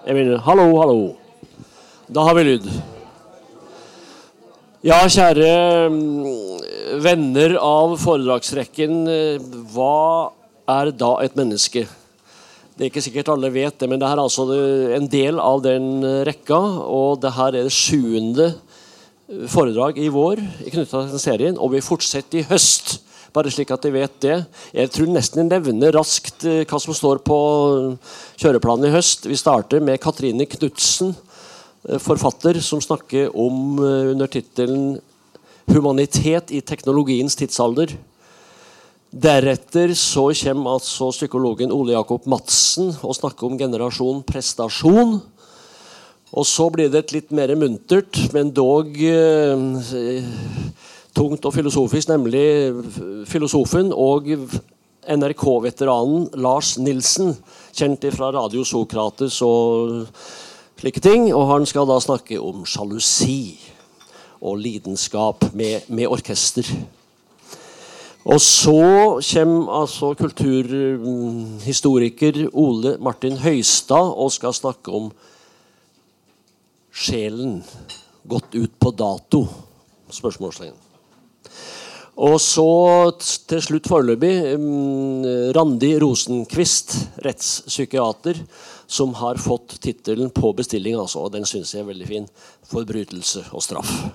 Jeg mener, hallo, hallo. Da har vi lyd. Ja, kjære mm, venner av foredragsrekken. eh, Hva er da et menneske? Det er ikke sikkert alle vet det, men det er altså en del av den eh, rekka. Og det her er det sjuende eh, foredrag i vår knytta til serien, og vi fortsetter i høst. Bare slik at de vet det. Jeg tror nesten jeg nevner raskt eh, hva som står på kjøreplanen i høst. Vi starter med Katrine Knutsen, eh, forfatter, som snakker om eh, under tittelen 'Humanitet i teknologiens tidsalder'. Deretter så kommer altså psykologen Ole Jakob Madsen og snakker om generasjon prestasjon. Og så blir det et litt mer muntert, men dog eh, tungt og filosofisk, nemlig filosofen og NRK-veteranen Lars Nilsen, kjent fra Radio Sokrates og slike ting. Og han skal da snakke om sjalusi og lidenskap med, med orkester. Og så kommer altså kulturhistoriker Ole Martin Høistad og skal snakke om sjelen gått ut på dato? Spørsmålstegn. Og så til slutt foreløpig Randi Rosenquist, rettspsykiater, som har fått tittelen på bestilling, altså, og den syns jeg er veldig fin. 'Forbrytelse og straff'.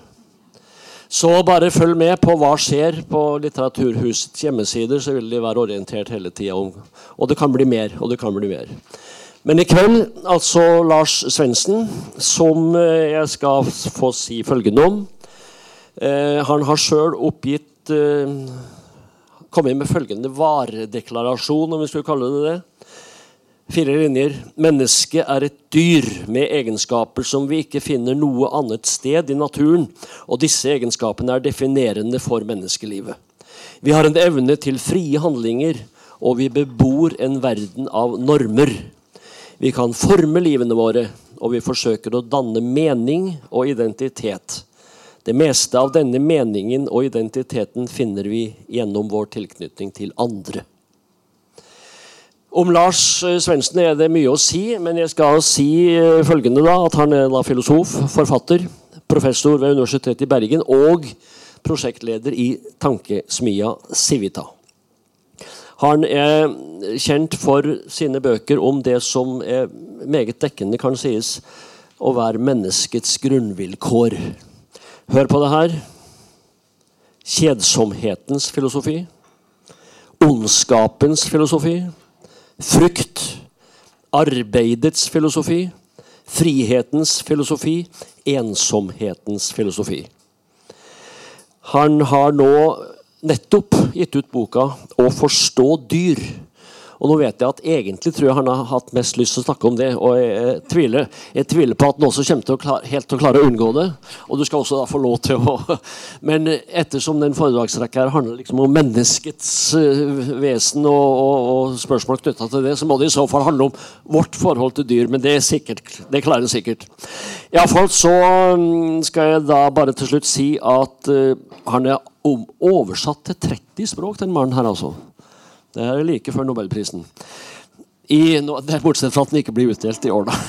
Så bare følg med på hva skjer på Litteraturhusets hjemmesider, så vil de være orientert hele tida om Og det kan bli mer, og det kan bli mer. Men i kveld altså Lars Svendsen, som eh, jeg skal få si følgende om. Eh, han har sjøl oppgitt eh, inn med følgende varedeklarasjon, om vi skulle kalle det det. Fire linjer. Mennesket er et dyr med egenskaper som vi ikke finner noe annet sted i naturen, og disse egenskapene er definerende for menneskelivet. Vi har en evne til frie handlinger, og vi bebor en verden av normer. Vi kan forme livene våre, og vi forsøker å danne mening og identitet. Det meste av denne meningen og identiteten finner vi gjennom vår tilknytning til andre. Om Lars eh, Svendsen er det mye å si, men jeg skal si eh, følgende da, at han er filosof, forfatter, professor ved Universitetet i Bergen og prosjektleder i tankesmia Civita. Han er kjent for sine bøker om det som er meget dekkende kan sies å være menneskets grunnvilkår. Hør på det her. Kjedsomhetens filosofi. Ondskapens filosofi. Frykt. Arbeidets filosofi. Frihetens filosofi. Ensomhetens filosofi. Han har nå nettopp gitt ut boka 'Å forstå dyr'. Og nå vet jeg at Egentlig tror jeg han har hatt mest lyst til å snakke om det. Og jeg, jeg, tviler, jeg tviler på at han også kommer til å klare, helt til å klare å unngå det. Og du skal også da få lov til å Men ettersom den foredragsrekka handler liksom om menneskets eh, vesen og, og, og spørsmål knytta til det, så må det i så fall handle om vårt forhold til dyr. Men det er sikkert, det klarer han sikkert. Iallfall så mm, skal jeg da bare til slutt si at eh, han er oversatt til 30 språk, den mannen her, altså. Det er like før Nobelprisen. I, bortsett fra at den ikke blir utdelt i år, da.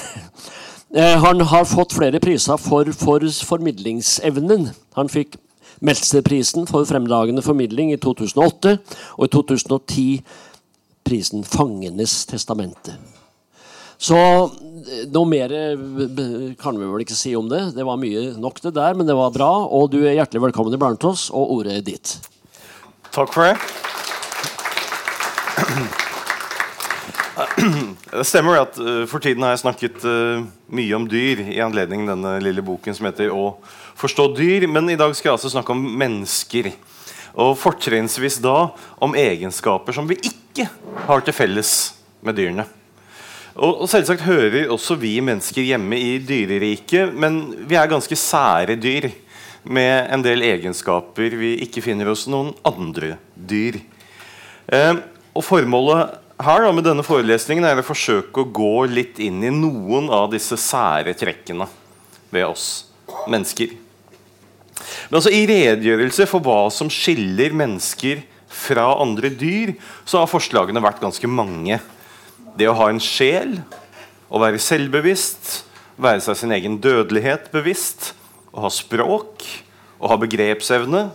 Eh, Han har fått flere priser for, for formidlingsevnen. Han fikk Meltzerprisen for fremragende formidling i 2008, og i 2010 prisen Fangenes testamente. Så eh, noe mer eh, kan vi vel ikke si om det. Det var mye nok det der, men det var bra. Og du er hjertelig velkommen iblant oss, og ordet er ditt. Takk for det. Det stemmer at eh, for tiden har jeg snakket eh, mye om dyr i anledning denne lille boken som heter 'Å forstå dyr'. Men i dag skal jeg altså snakke om mennesker. Og fortrinnsvis da om egenskaper som vi ikke har til felles med dyrene. Og, selvsagt hører også vi mennesker hjemme i dyreriket, men vi er ganske sære dyr med en del egenskaper vi ikke finner hos noen andre dyr. Eh, og Formålet her da, med denne forelesningen er å forsøke å gå litt inn i noen av disse sære trekkene ved oss mennesker. Men altså I redegjørelse for hva som skiller mennesker fra andre dyr, så har forslagene vært ganske mange. Det å ha en sjel, å være selvbevisst, være seg sin egen dødelighet bevisst, å ha språk, å ha begrepsevne,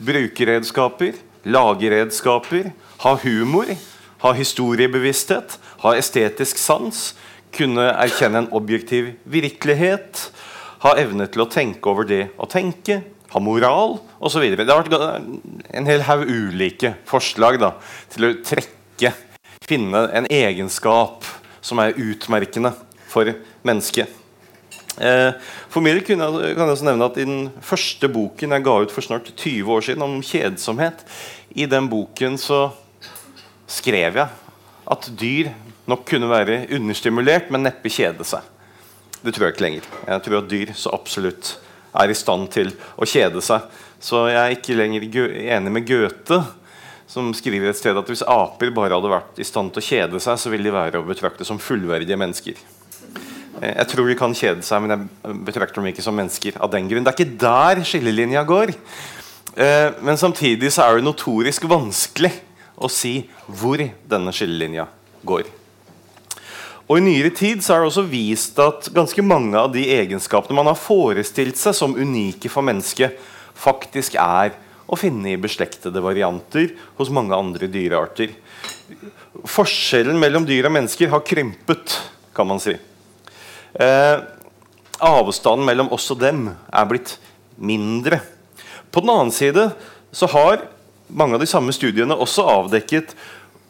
bruke redskaper, lage redskaper, ha humor, ha historiebevissthet, ha estetisk sans, kunne erkjenne en objektiv virkelighet, ha evne til å tenke over det å tenke, ha moral osv. Det har vært en hel haug ulike forslag da, til å trekke, finne en egenskap som er utmerkende for mennesket. Eh, for min kan jeg også nevne at I den første boken jeg ga ut for snart 20 år siden, om kjedsomhet, i den boken så skrev jeg at dyr nok kunne være understimulert, men neppe kjede seg. Det tror jeg ikke lenger. Jeg tror at dyr så absolutt er i stand til å kjede seg. Så jeg er ikke lenger enig med Goethe, som skriver et sted at hvis aper bare hadde vært i stand til å kjede seg, så ville de være å betrakte som fullverdige mennesker. Eh, jeg tror de kan kjede seg, men jeg betrakter dem ikke som mennesker. av den grunn. Det er ikke der skillelinja går. Eh, men samtidig så er det notorisk vanskelig å si hvor denne skillelinja går. Og I nyere tid så er det også vist at ganske mange av de egenskapene man har forestilt seg som unike for mennesket, faktisk er å finne i beslektede varianter hos mange andre dyrearter. Forskjellen mellom dyr og mennesker har krympet, kan man si. Eh, avstanden mellom oss og dem er blitt mindre. På den annen side så har mange av de samme studiene også avdekket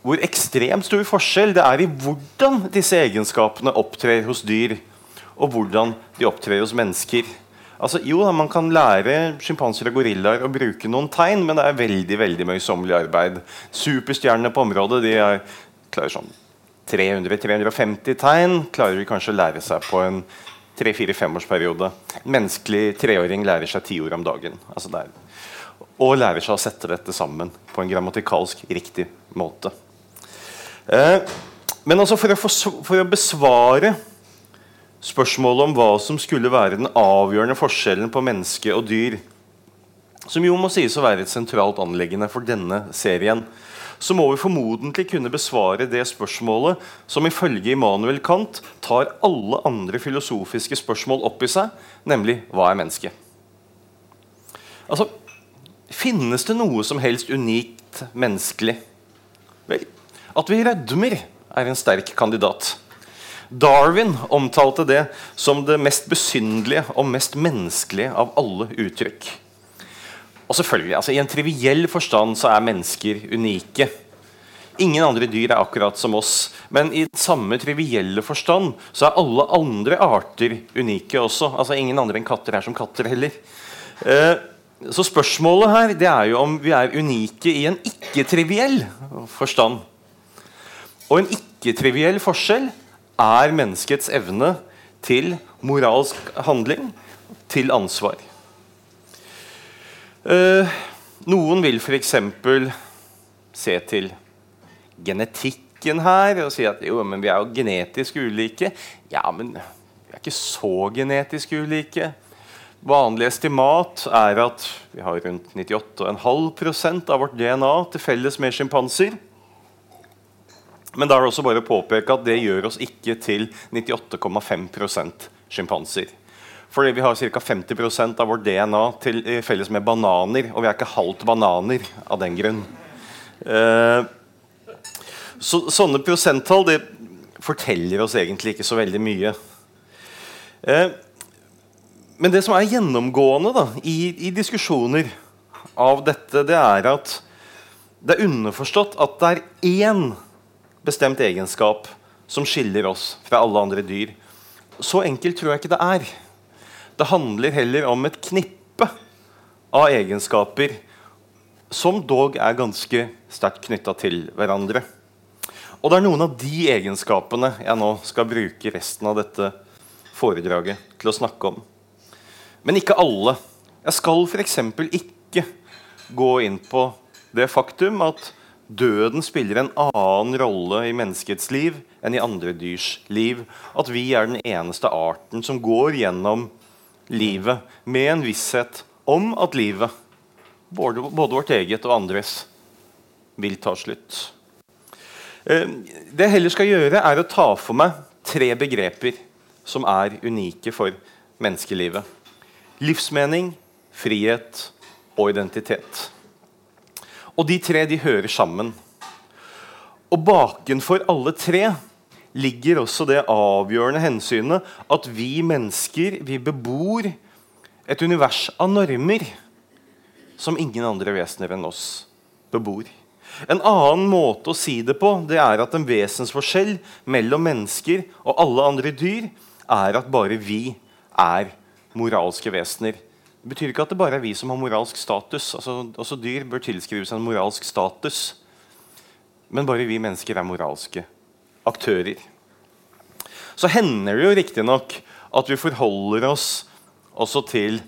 hvor ekstremt stor forskjell det er i hvordan disse egenskapene opptrer hos dyr, og hvordan de opptrer hos mennesker. Altså, jo, Man kan lære sjimpanser og gorillaer å bruke noen tegn, men det er veldig veldig møysommelig arbeid. Superstjernene på området de er, klarer sånn 300-350 tegn klarer de kanskje å lære seg på en 3-4-5-årsperiode. En menneskelig treåring lærer seg ti ord om dagen. Altså det er, og lærer seg å sette dette sammen på en grammatikalsk riktig måte. Eh, men altså for å, for å besvare spørsmålet om hva som skulle være den avgjørende forskjellen på menneske og dyr, som jo må sies å være et sentralt anleggende for denne serien, så må vi formodentlig kunne besvare det spørsmålet som ifølge Immanuel Kant tar alle andre filosofiske spørsmål opp i seg, nemlig hva er menneske? Altså, Finnes det noe som helst unikt menneskelig? Vel, at vi rødmer, er en sterk kandidat. Darwin omtalte det som det mest besynderlige og mest menneskelige av alle uttrykk. Og selvfølgelig, altså I en triviell forstand så er mennesker unike. Ingen andre dyr er akkurat som oss. Men i samme trivielle forstand så er alle andre arter unike også. Altså Ingen andre enn katter er som katter heller. Eh, så spørsmålet her det er jo om vi er unike i en ikke-triviell forstand. Og en ikke-triviell forskjell er menneskets evne til moralsk handling, til ansvar. Uh, noen vil f.eks. se til genetikken her og si at jo, men vi er jo genetisk ulike. Ja, men vi er ikke så genetisk ulike. Vanlig estimat er at vi har rundt 98,5% av vårt DNA til felles med sjimpanser. Men da er det også bare å påpeke at det gjør oss ikke til 98,5% sjimpanser. Fordi vi har ca. 50% av vårt DNA til felles med bananer. Og vi er ikke halvt bananer av den grunn. Eh, så, sånne prosenttall forteller oss egentlig ikke så veldig mye. Eh, men det som er gjennomgående da, i, i, diskusjoner av dette, det er at det er underforstått at det er én bestemt egenskap som skiller oss fra alle andre dyr. Så enkelt tror jeg ikke det er. Det handler heller om et knippe av egenskaper som dog er ganske sterkt knytta til hverandre. Og det er noen av de egenskapene jeg nå skal bruke resten av dette foredraget til å snakke om. Men ikke alle. Jeg skal f.eks. ikke gå inn på det faktum at døden spiller en annen rolle i menneskets liv enn i andre dyrs liv. At vi er den eneste arten som går gjennom livet med en visshet om at livet, både, både vårt eget og andres, vil ta slutt. Eh, det jeg heller skal gjøre, er å ta for meg tre begreper som er unike for menneskelivet. Livsmening, frihet og identitet. Og de tre de hører sammen. Og bakenfor alle tre ligger også det avgjørende hensynet at vi mennesker vi bebor et univers av normer som ingen andre vesener enn oss bebor. En annen måte å si det på det er at en vesensforskjell mellom mennesker og alle andre dyr er at bare vi er moralske vesener. Det betyr ikke at det bare er vi som har moralsk status. Altså, også dyr bør tilskrives en moralsk status. Men bare vi mennesker er moralske aktører. Så hender det jo riktignok at vi forholder oss også til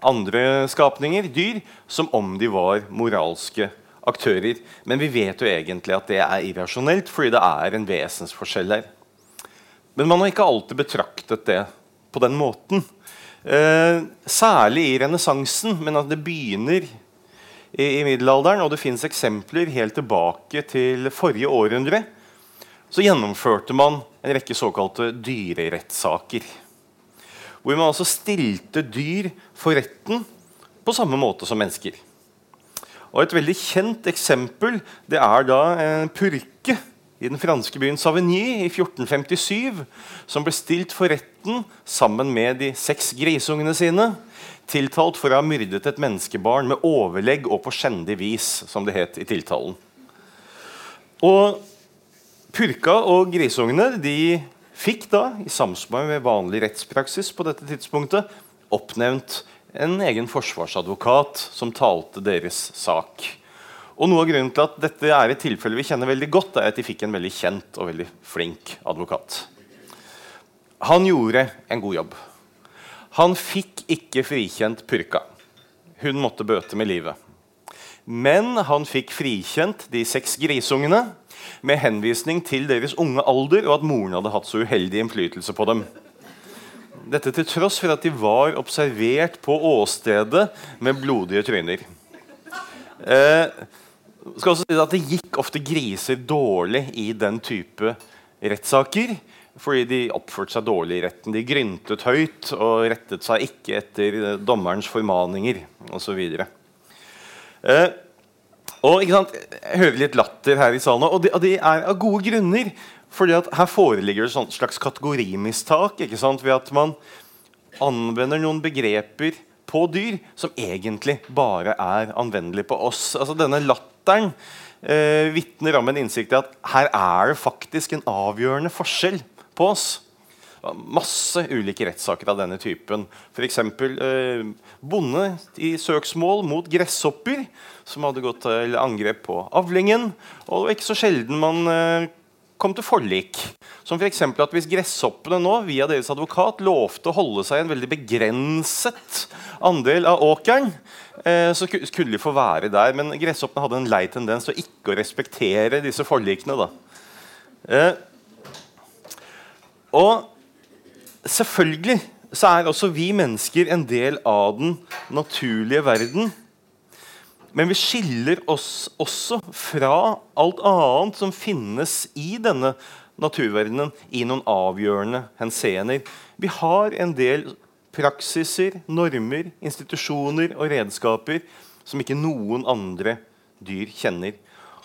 andre skapninger, dyr, som om de var moralske aktører. Men vi vet jo egentlig at det er irrasjonelt, fordi det er en vesensforskjell her. Men man har ikke alltid betraktet det på den måten. Eh, særlig i renessansen, men at det begynner i, i, middelalderen, og det fins eksempler helt tilbake til forrige århundre, så gjennomførte man en rekke såkalte dyrerettssaker. Hvor man altså stilte dyr for retten på samme måte som mennesker. Og Et veldig kjent eksempel det er da en purke i den franske byen Savigny i 1457, som ble stilt for retten sammen med de seks grisungene sine, tiltalt for å ha myrdet et menneskebarn med overlegg og på skjendig vis, som det het i tiltalen. Og Purka og grisungene de fikk da, i samsvar med vanlig rettspraksis på dette tidspunktet, oppnevnt en egen forsvarsadvokat som talte deres sak. Og Noe av grunnen til at dette er et tilfelle vi kjenner veldig godt, er at de fikk en veldig kjent og veldig flink advokat. Han gjorde en god jobb. Han fikk ikke frikjent Purka. Hun måtte bøte med livet. Men han fikk frikjent de seks grisungene med henvisning til deres unge alder og at moren hadde hatt så uheldig innflytelse på dem. Dette til tross for at de var observert på åstedet med blodige tryner. Eh, skal også si at Det gikk ofte griser dårlig i den type rettssaker. Fordi de oppførte seg dårlig i retten. De gryntet høyt og rettet seg ikke etter dommerens formaninger osv. Eh, og ikke sant, Jeg hører litt latter her i salen, og det, de er av gode grunner. fordi at Her foreligger det et slags kategorimistak ikke sant, ved at man anvender noen begreper på dyr som egentlig bare er anvendelig på oss. Altså Denne latteren eh, vitner om en innsikt i at her er det faktisk en avgjørende forskjell på oss. Masse ulike rettssaker av denne typen. F.eks. Eh, bonde i søksmål mot gresshopper som hadde gått til angrep på avlingen. Og ikke så sjelden man eh, kom til forlik. Som f.eks. at hvis gresshoppene nå via deres advokat lovte å holde seg en veldig begrenset andel av åkeren, eh, så skulle de få være der. Men gresshoppene hadde en lei tendens til å ikke respektere disse forlikene. Eh, og selvfølgelig så er også vi mennesker en del av den naturlige verden. Men vi skiller oss også fra alt annet som finnes i denne naturverdenen, i noen avgjørende henseender. Vi har en del praksiser, normer, institusjoner og redskaper som ikke noen andre dyr kjenner.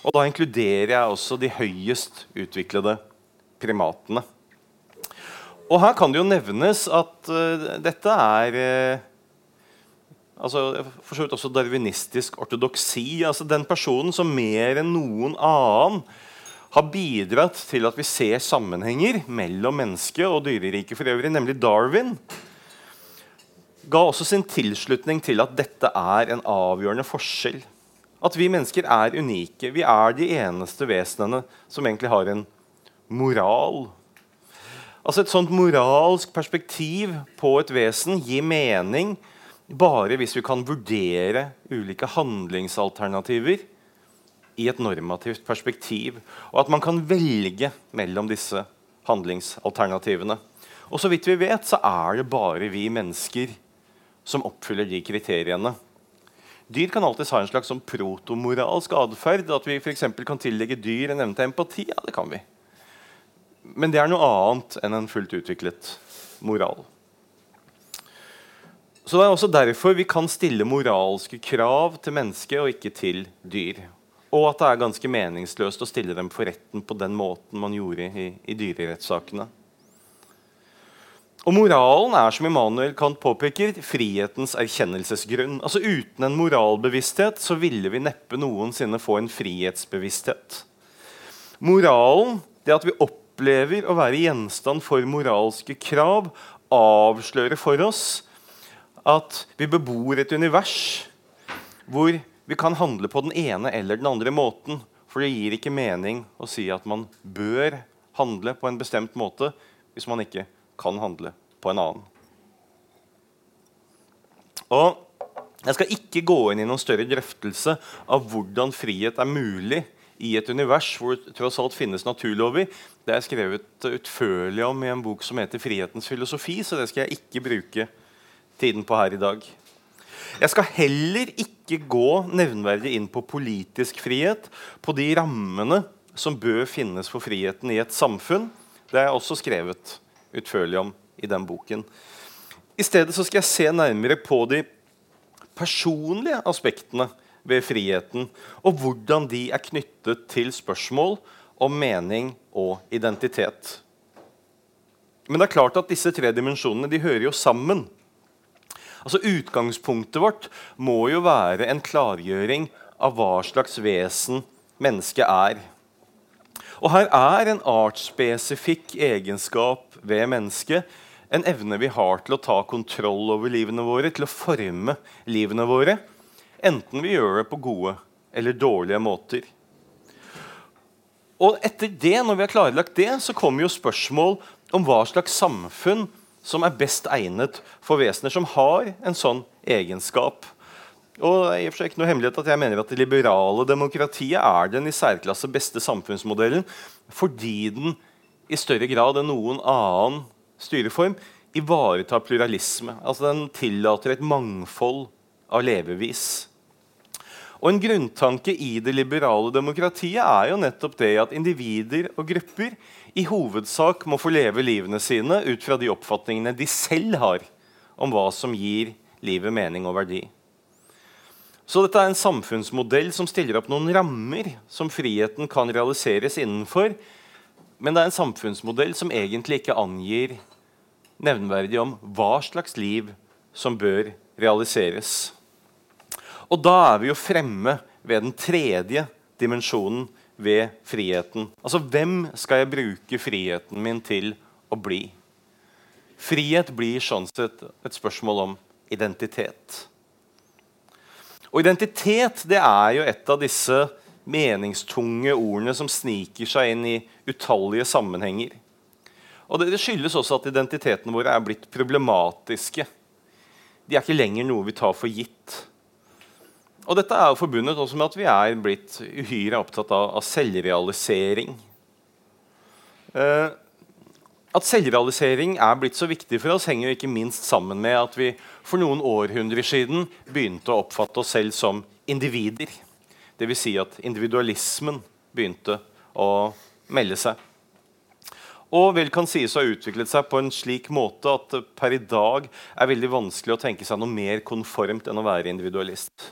Og da inkluderer jeg også de høyest utviklede primatene. Og her kan det jo nevnes at uh, dette er uh, altså, for så vidt også darwinistisk ortodoksi. altså Den personen som mer enn noen annen har bidratt til at vi ser sammenhenger mellom mennesket og dyreriket for øvrig, nemlig Darwin, ga også sin tilslutning til at dette er en avgjørende forskjell. At vi mennesker er unike. Vi er de eneste vesenene som egentlig har en moral. Altså Et sånt moralsk perspektiv på et vesen gir mening bare hvis vi kan vurdere ulike handlingsalternativer i et normativt perspektiv, og at man kan velge mellom disse handlingsalternativene. Og så vidt vi vet, så er det bare vi mennesker som oppfyller de kriteriene. Dyr kan alltid ha en slags sånn protomoralsk atferd. At vi for kan tillegge dyr en evne til empati. Ja, det kan vi. men det er noe annet enn en fullt utviklet moral. Så Det er også derfor vi kan stille moralske krav til mennesket og ikke til dyr. Og at det er ganske meningsløst å stille dem for retten på den måten man gjorde i, i dyrerettssakene. Og Moralen er, som Immanuel Kant påpeker, frihetens erkjennelsesgrunn. Altså Uten en moralbevissthet så ville vi neppe noensinne få en frihetsbevissthet. Moralen, det at vi opplever å være gjenstand for moralske krav, avslører for oss at vi bebor et univers hvor vi kan handle på den ene eller den andre måten. For det gir ikke mening å si at man bør handle på en bestemt måte hvis man ikke kan handle på en annen. Og Jeg skal ikke gå inn i noen større drøftelse av hvordan frihet er mulig i et univers hvor det tross alt finnes naturlover. Det er skrevet utførlig om i en bok som heter 'Frihetens filosofi', så det skal jeg ikke bruke tiden på her i dag. Jeg skal heller ikke gå nevnverdig inn på politisk frihet, på de rammene som bør finnes for friheten i et samfunn. Det er også skrevet utførlig om i den boken. I stedet så skal jeg se nærmere på de personlige aspektene ved friheten, og hvordan de er knyttet til spørsmål om mening og identitet. Men det er klart at disse tre dimensjonene de hører jo sammen. Altså Utgangspunktet vårt må jo være en klargjøring av hva slags vesen mennesket er. Og her er en artsspesifikk egenskap ved mennesket en evne vi har til å ta kontroll over livene våre, til å forme livene våre, enten vi gjør det på gode eller dårlige måter. Og etter det, når vi har klarlagt det, så kommer jo spørsmål om hva slags samfunn som er best egnet for vesener som har en sånn egenskap. Og det er i og for seg ikke noe hemmelighet at jeg mener at Det liberale demokratiet er den i særklasse beste samfunnsmodellen fordi den i større grad enn noen annen styreform ivaretar pluralisme. Altså Den tillater et mangfold av levevis. Og En grunntanke i det liberale demokratiet er jo nettopp det at individer og grupper i hovedsak må få leve livene sine ut fra de oppfatningene de selv har om hva som gir livet mening og verdi. Så dette er en samfunnsmodell som stiller opp noen rammer som friheten kan realiseres innenfor. Men det er en samfunnsmodell som egentlig ikke angir nevnverdig om hva slags liv som bør realiseres. Og da er vi jo fremme ved den tredje dimensjonen ved friheten. Altså, hvem skal jeg bruke friheten min til å bli? Frihet blir sånn sett et spørsmål om identitet. Og identitet det er jo et av disse meningstunge ordene som sniker seg inn i utallige sammenhenger. Og Det skyldes også at identitetene våre er blitt problematiske. De er ikke lenger noe vi tar for gitt. Og dette er jo forbundet også med at vi er blitt uhyre opptatt av, av selvrealisering. Eh, at selvrealisering er blitt så viktig for oss, henger jo ikke minst sammen med at vi for noen århundrer siden begynte å oppfatte oss selv som individer. Dvs. Si at individualismen begynte å melde seg. Og vel kan sies å ha utviklet seg på en slik måte at per i dag er veldig vanskelig å tenke seg noe mer konformt enn å være individualist.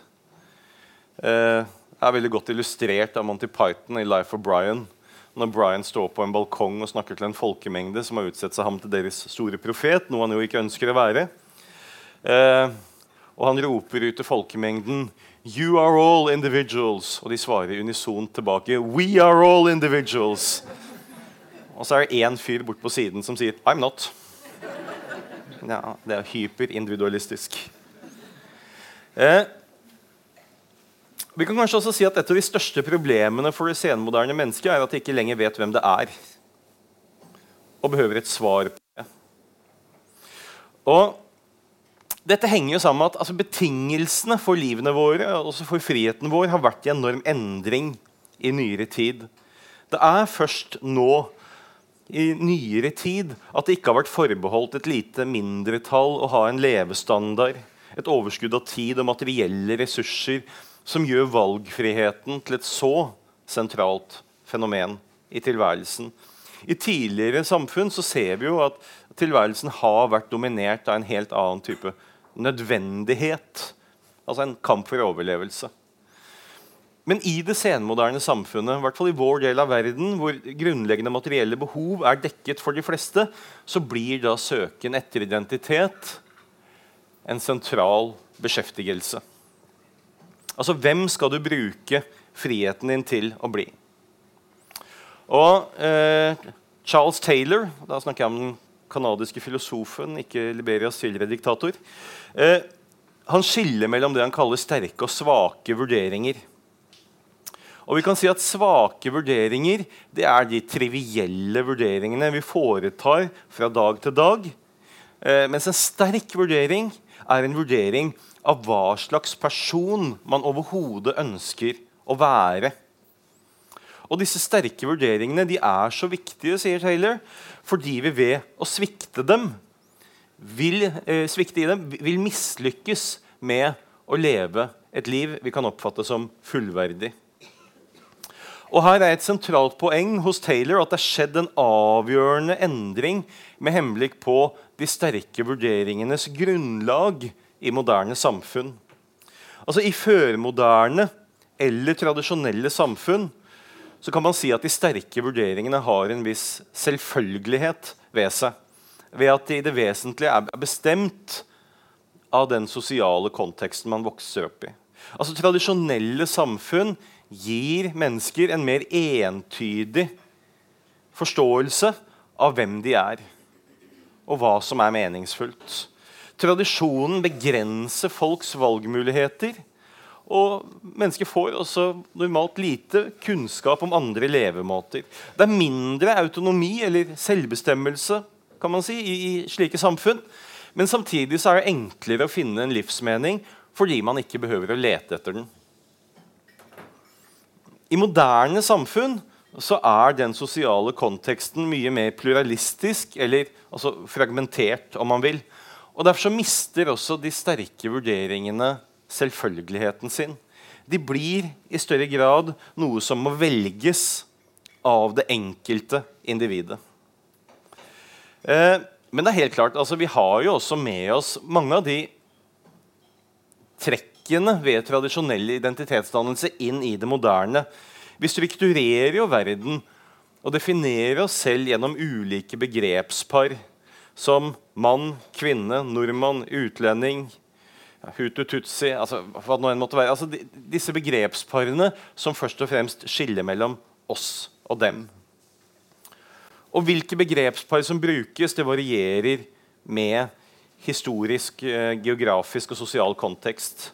Eh, er veldig godt illustrert av Monty Python i 'Life of Brian'. Når Brian står på en balkong og snakker til en folkemengde som har utsett seg ham til deres store profet, noe han jo ikke ønsker å være. Eh, og han roper ut til folkemengden 'You are all individuals'. Og de svarer unisont tilbake 'We are all individuals'. Og så er det én fyr bort på siden som sier 'I'm not'. Ja, det er hyperindividualistisk. Eh, vi kan kanskje også si at Et av de største problemene for det senmoderne mennesket er at de ikke lenger vet hvem det er, og behøver et svar på det. Og Dette henger jo sammen med at altså, betingelsene for livene våre og også for friheten vår har vært i enorm endring i nyere tid. Det er først nå i nyere tid at det ikke har vært forbeholdt et lite mindretall å ha en levestandard, et overskudd av tid og materielle ressurser som gjør valgfriheten til et så sentralt fenomen i tilværelsen. I tidligere samfunn så ser vi jo at tilværelsen har vært dominert av en helt annen type nødvendighet. Altså en kamp for overlevelse. Men i det senmoderne samfunnet, i hvert fall i vår del av verden, hvor grunnleggende materielle behov er dekket for de fleste, så blir da søken etter identitet en sentral beskjeftigelse. Altså, hvem skal du bruke friheten din til å bli? Og eh, Charles Taylor, da snakker jeg om den kanadiske filosofen, ikke Liberias tidligere diktator, eh, han skiller mellom det han kaller sterke og svake vurderinger. Og vi kan si at Svake vurderinger det er de trivielle vurderingene vi foretar fra dag til dag. Eh, mens en sterk vurdering er en vurdering av hva slags person man overhodet ønsker å være. Og disse sterke vurderingene de er så viktige, sier Taylor, fordi vi ved å svikte dem vil, eh, svikte i dem, vil mislykkes med å leve et liv vi kan oppfatte som fullverdig. Og her er Et sentralt poeng hos Taylor at det er skjedd en avgjørende endring med henblikk på de sterke vurderingenes grunnlag i moderne samfunn. Altså I førmoderne eller tradisjonelle samfunn så kan man si at de sterke vurderingene har en viss selvfølgelighet ved seg. Ved at de i det vesentlige er bestemt av den sosiale konteksten man vokser opp i. Altså Tradisjonelle samfunn gir mennesker en mer entydig forståelse av hvem de er, og hva som er meningsfullt. Tradisjonen begrenser folks valgmuligheter. Og mennesker får også normalt lite kunnskap om andre levemåter. Det er mindre autonomi eller selvbestemmelse kan man si, i, slike samfunn. Men samtidig er det enklere å finne en livsmening fordi man ikke behøver å lete etter den. I moderne samfunn så er den sosiale konteksten mye mer pluralistisk, eller altså fragmentert, om man vil. Og Derfor så mister også de sterke vurderingene selvfølgeligheten sin. De blir i større grad noe som må velges av det enkelte individet. Eh, men det er helt klart, altså, vi har jo også med oss mange av de trekk trekkene ved tradisjonell identitetsdannelse inn i det moderne. Vi strukturerer jo verden og definerer oss selv gjennom ulike begrepspar som mann, kvinne, nordmann, utlending, hutu, tutsi altså, hva det måtte være. Altså, disse begrepsparene som først og fremst skiller mellom oss og dem. Og hvilke begrepspar som brukes, det varierer med historisk, eh, geografisk og sosial kontekst.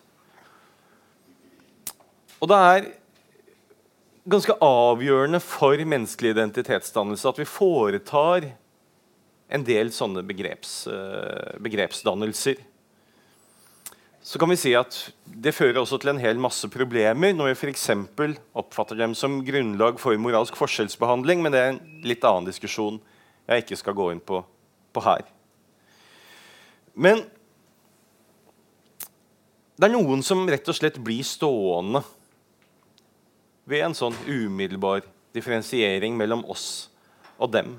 Og det er ganske avgjørende for menneskelig identitetsdannelse at vi foretar en del sånne begreps, uh, begrepsdannelser. Så kan vi si at Det fører også til en hel masse problemer når vi f.eks. oppfatter dem som grunnlag for moralsk forskjellsbehandling, men det er en litt annen diskusjon jeg ikke skal gå inn på, på her. Men det er noen som rett og slett blir stående ved en sånn umiddelbar differensiering mellom oss og dem.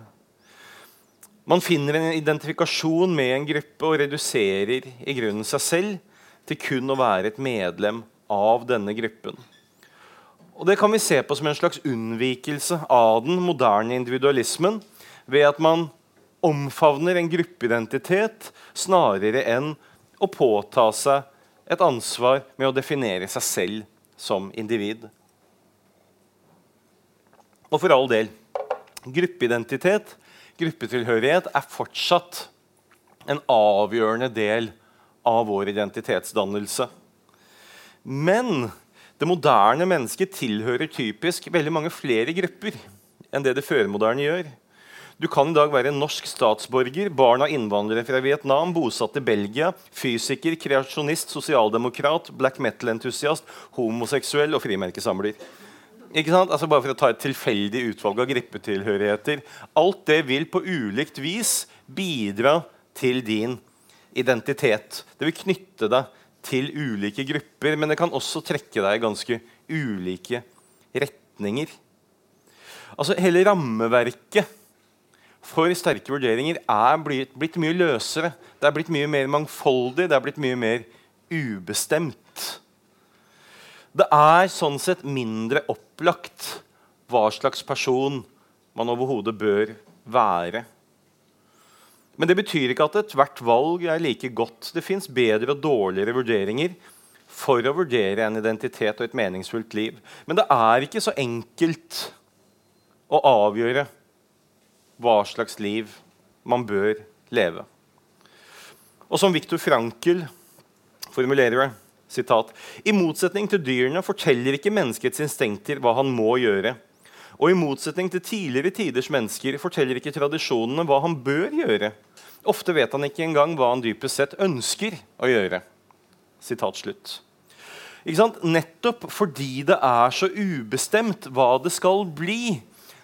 Man finner en identifikasjon med en gruppe og reduserer i grunnen seg selv til kun å være et medlem av denne gruppen. Og Det kan vi se på som en slags unnvikelse av den moderne individualismen ved at man omfavner en gruppeidentitet snarere enn å påta seg et ansvar med å definere seg selv som individ. Og for all del gruppeidentitet, gruppetilhørighet, er fortsatt en avgjørende del av vår identitetsdannelse. Men det moderne mennesket tilhører typisk veldig mange flere grupper enn det det førmoderne gjør. Du kan i dag være norsk statsborger, barn av innvandrere fra Vietnam, bosatt i Belgia, fysiker, kreasjonist, sosialdemokrat, black metal-entusiast, homoseksuell og frimerkesamler. Ikke sant? Altså bare for å ta et tilfeldig utvalg av gruppetilhørigheter. Alt det vil på ulikt vis bidra til din identitet. Det vil knytte deg til ulike grupper, men det kan også trekke deg i ganske ulike retninger. Altså Hele rammeverket for sterke vurderinger er blitt, blitt, mye løsere. Det er blitt mye mer mangfoldig, det er blitt mye mer ubestemt. Det er sånn sett mindre opplagt hva slags person man overhodet bør være. Men det betyr ikke at ethvert valg er like godt. Det fins bedre og dårligere vurderinger for å vurdere en identitet og et meningsfullt liv. Men det er ikke så enkelt å avgjøre hva slags liv man bør leve. Og som Viktor Frankel formulerer det sitat, I motsetning til dyrene forteller ikke menneskets instinkter hva han må gjøre. Og i motsetning til tidligere tiders mennesker forteller ikke tradisjonene hva han bør gjøre. Ofte vet han ikke engang hva han dypest sett ønsker å gjøre. Sitat slutt. Nettopp fordi det er så ubestemt hva det skal bli,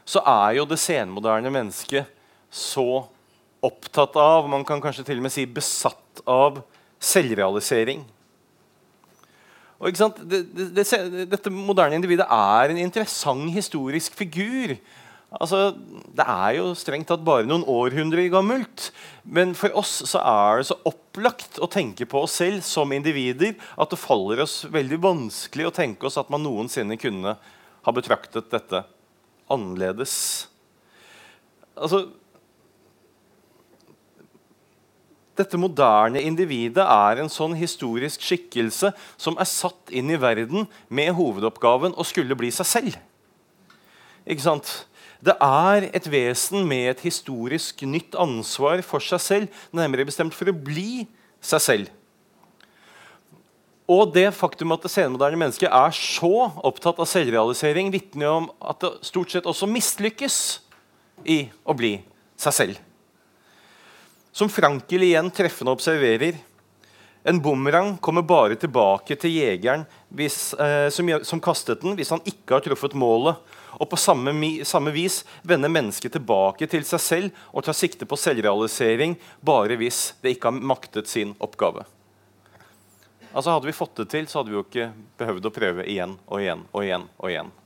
så er jo det senmoderne mennesket så opptatt av, man kan kanskje til og med si besatt av, selvrealisering. Og, det, det, det, dette moderne individet er en interessant historisk figur. Altså, det er jo strengt tatt bare noen århundrer gammelt. Men for oss så er det så opplagt å tenke på oss selv som individer at det faller oss veldig vanskelig å tenke oss at man noensinne kunne ha betraktet dette annerledes. Altså Dette moderne individet er en sånn historisk skikkelse som er satt inn i verden med hovedoppgaven å skulle bli seg selv. Ikke sant? Det er et vesen med et historisk nytt ansvar for seg selv, nærmere bestemt for å bli seg selv. Og det faktum at det senmoderne mennesket er så opptatt av selvrealisering, vitner om at det stort sett også mislykkes i å bli seg selv. Som Frankel igjen treffende observerer en bumerang kommer bare tilbake til jegeren hvis, eh, som, som, kastet den, hvis han ikke har truffet målet. Og på samme, samme, vis vender mennesket tilbake til seg selv og tar sikte på selvrealisering bare hvis det ikke har maktet sin oppgave. Altså Hadde vi fått det til, så hadde vi jo ikke behøvd å prøve igjen og igjen og igjen. og igjen.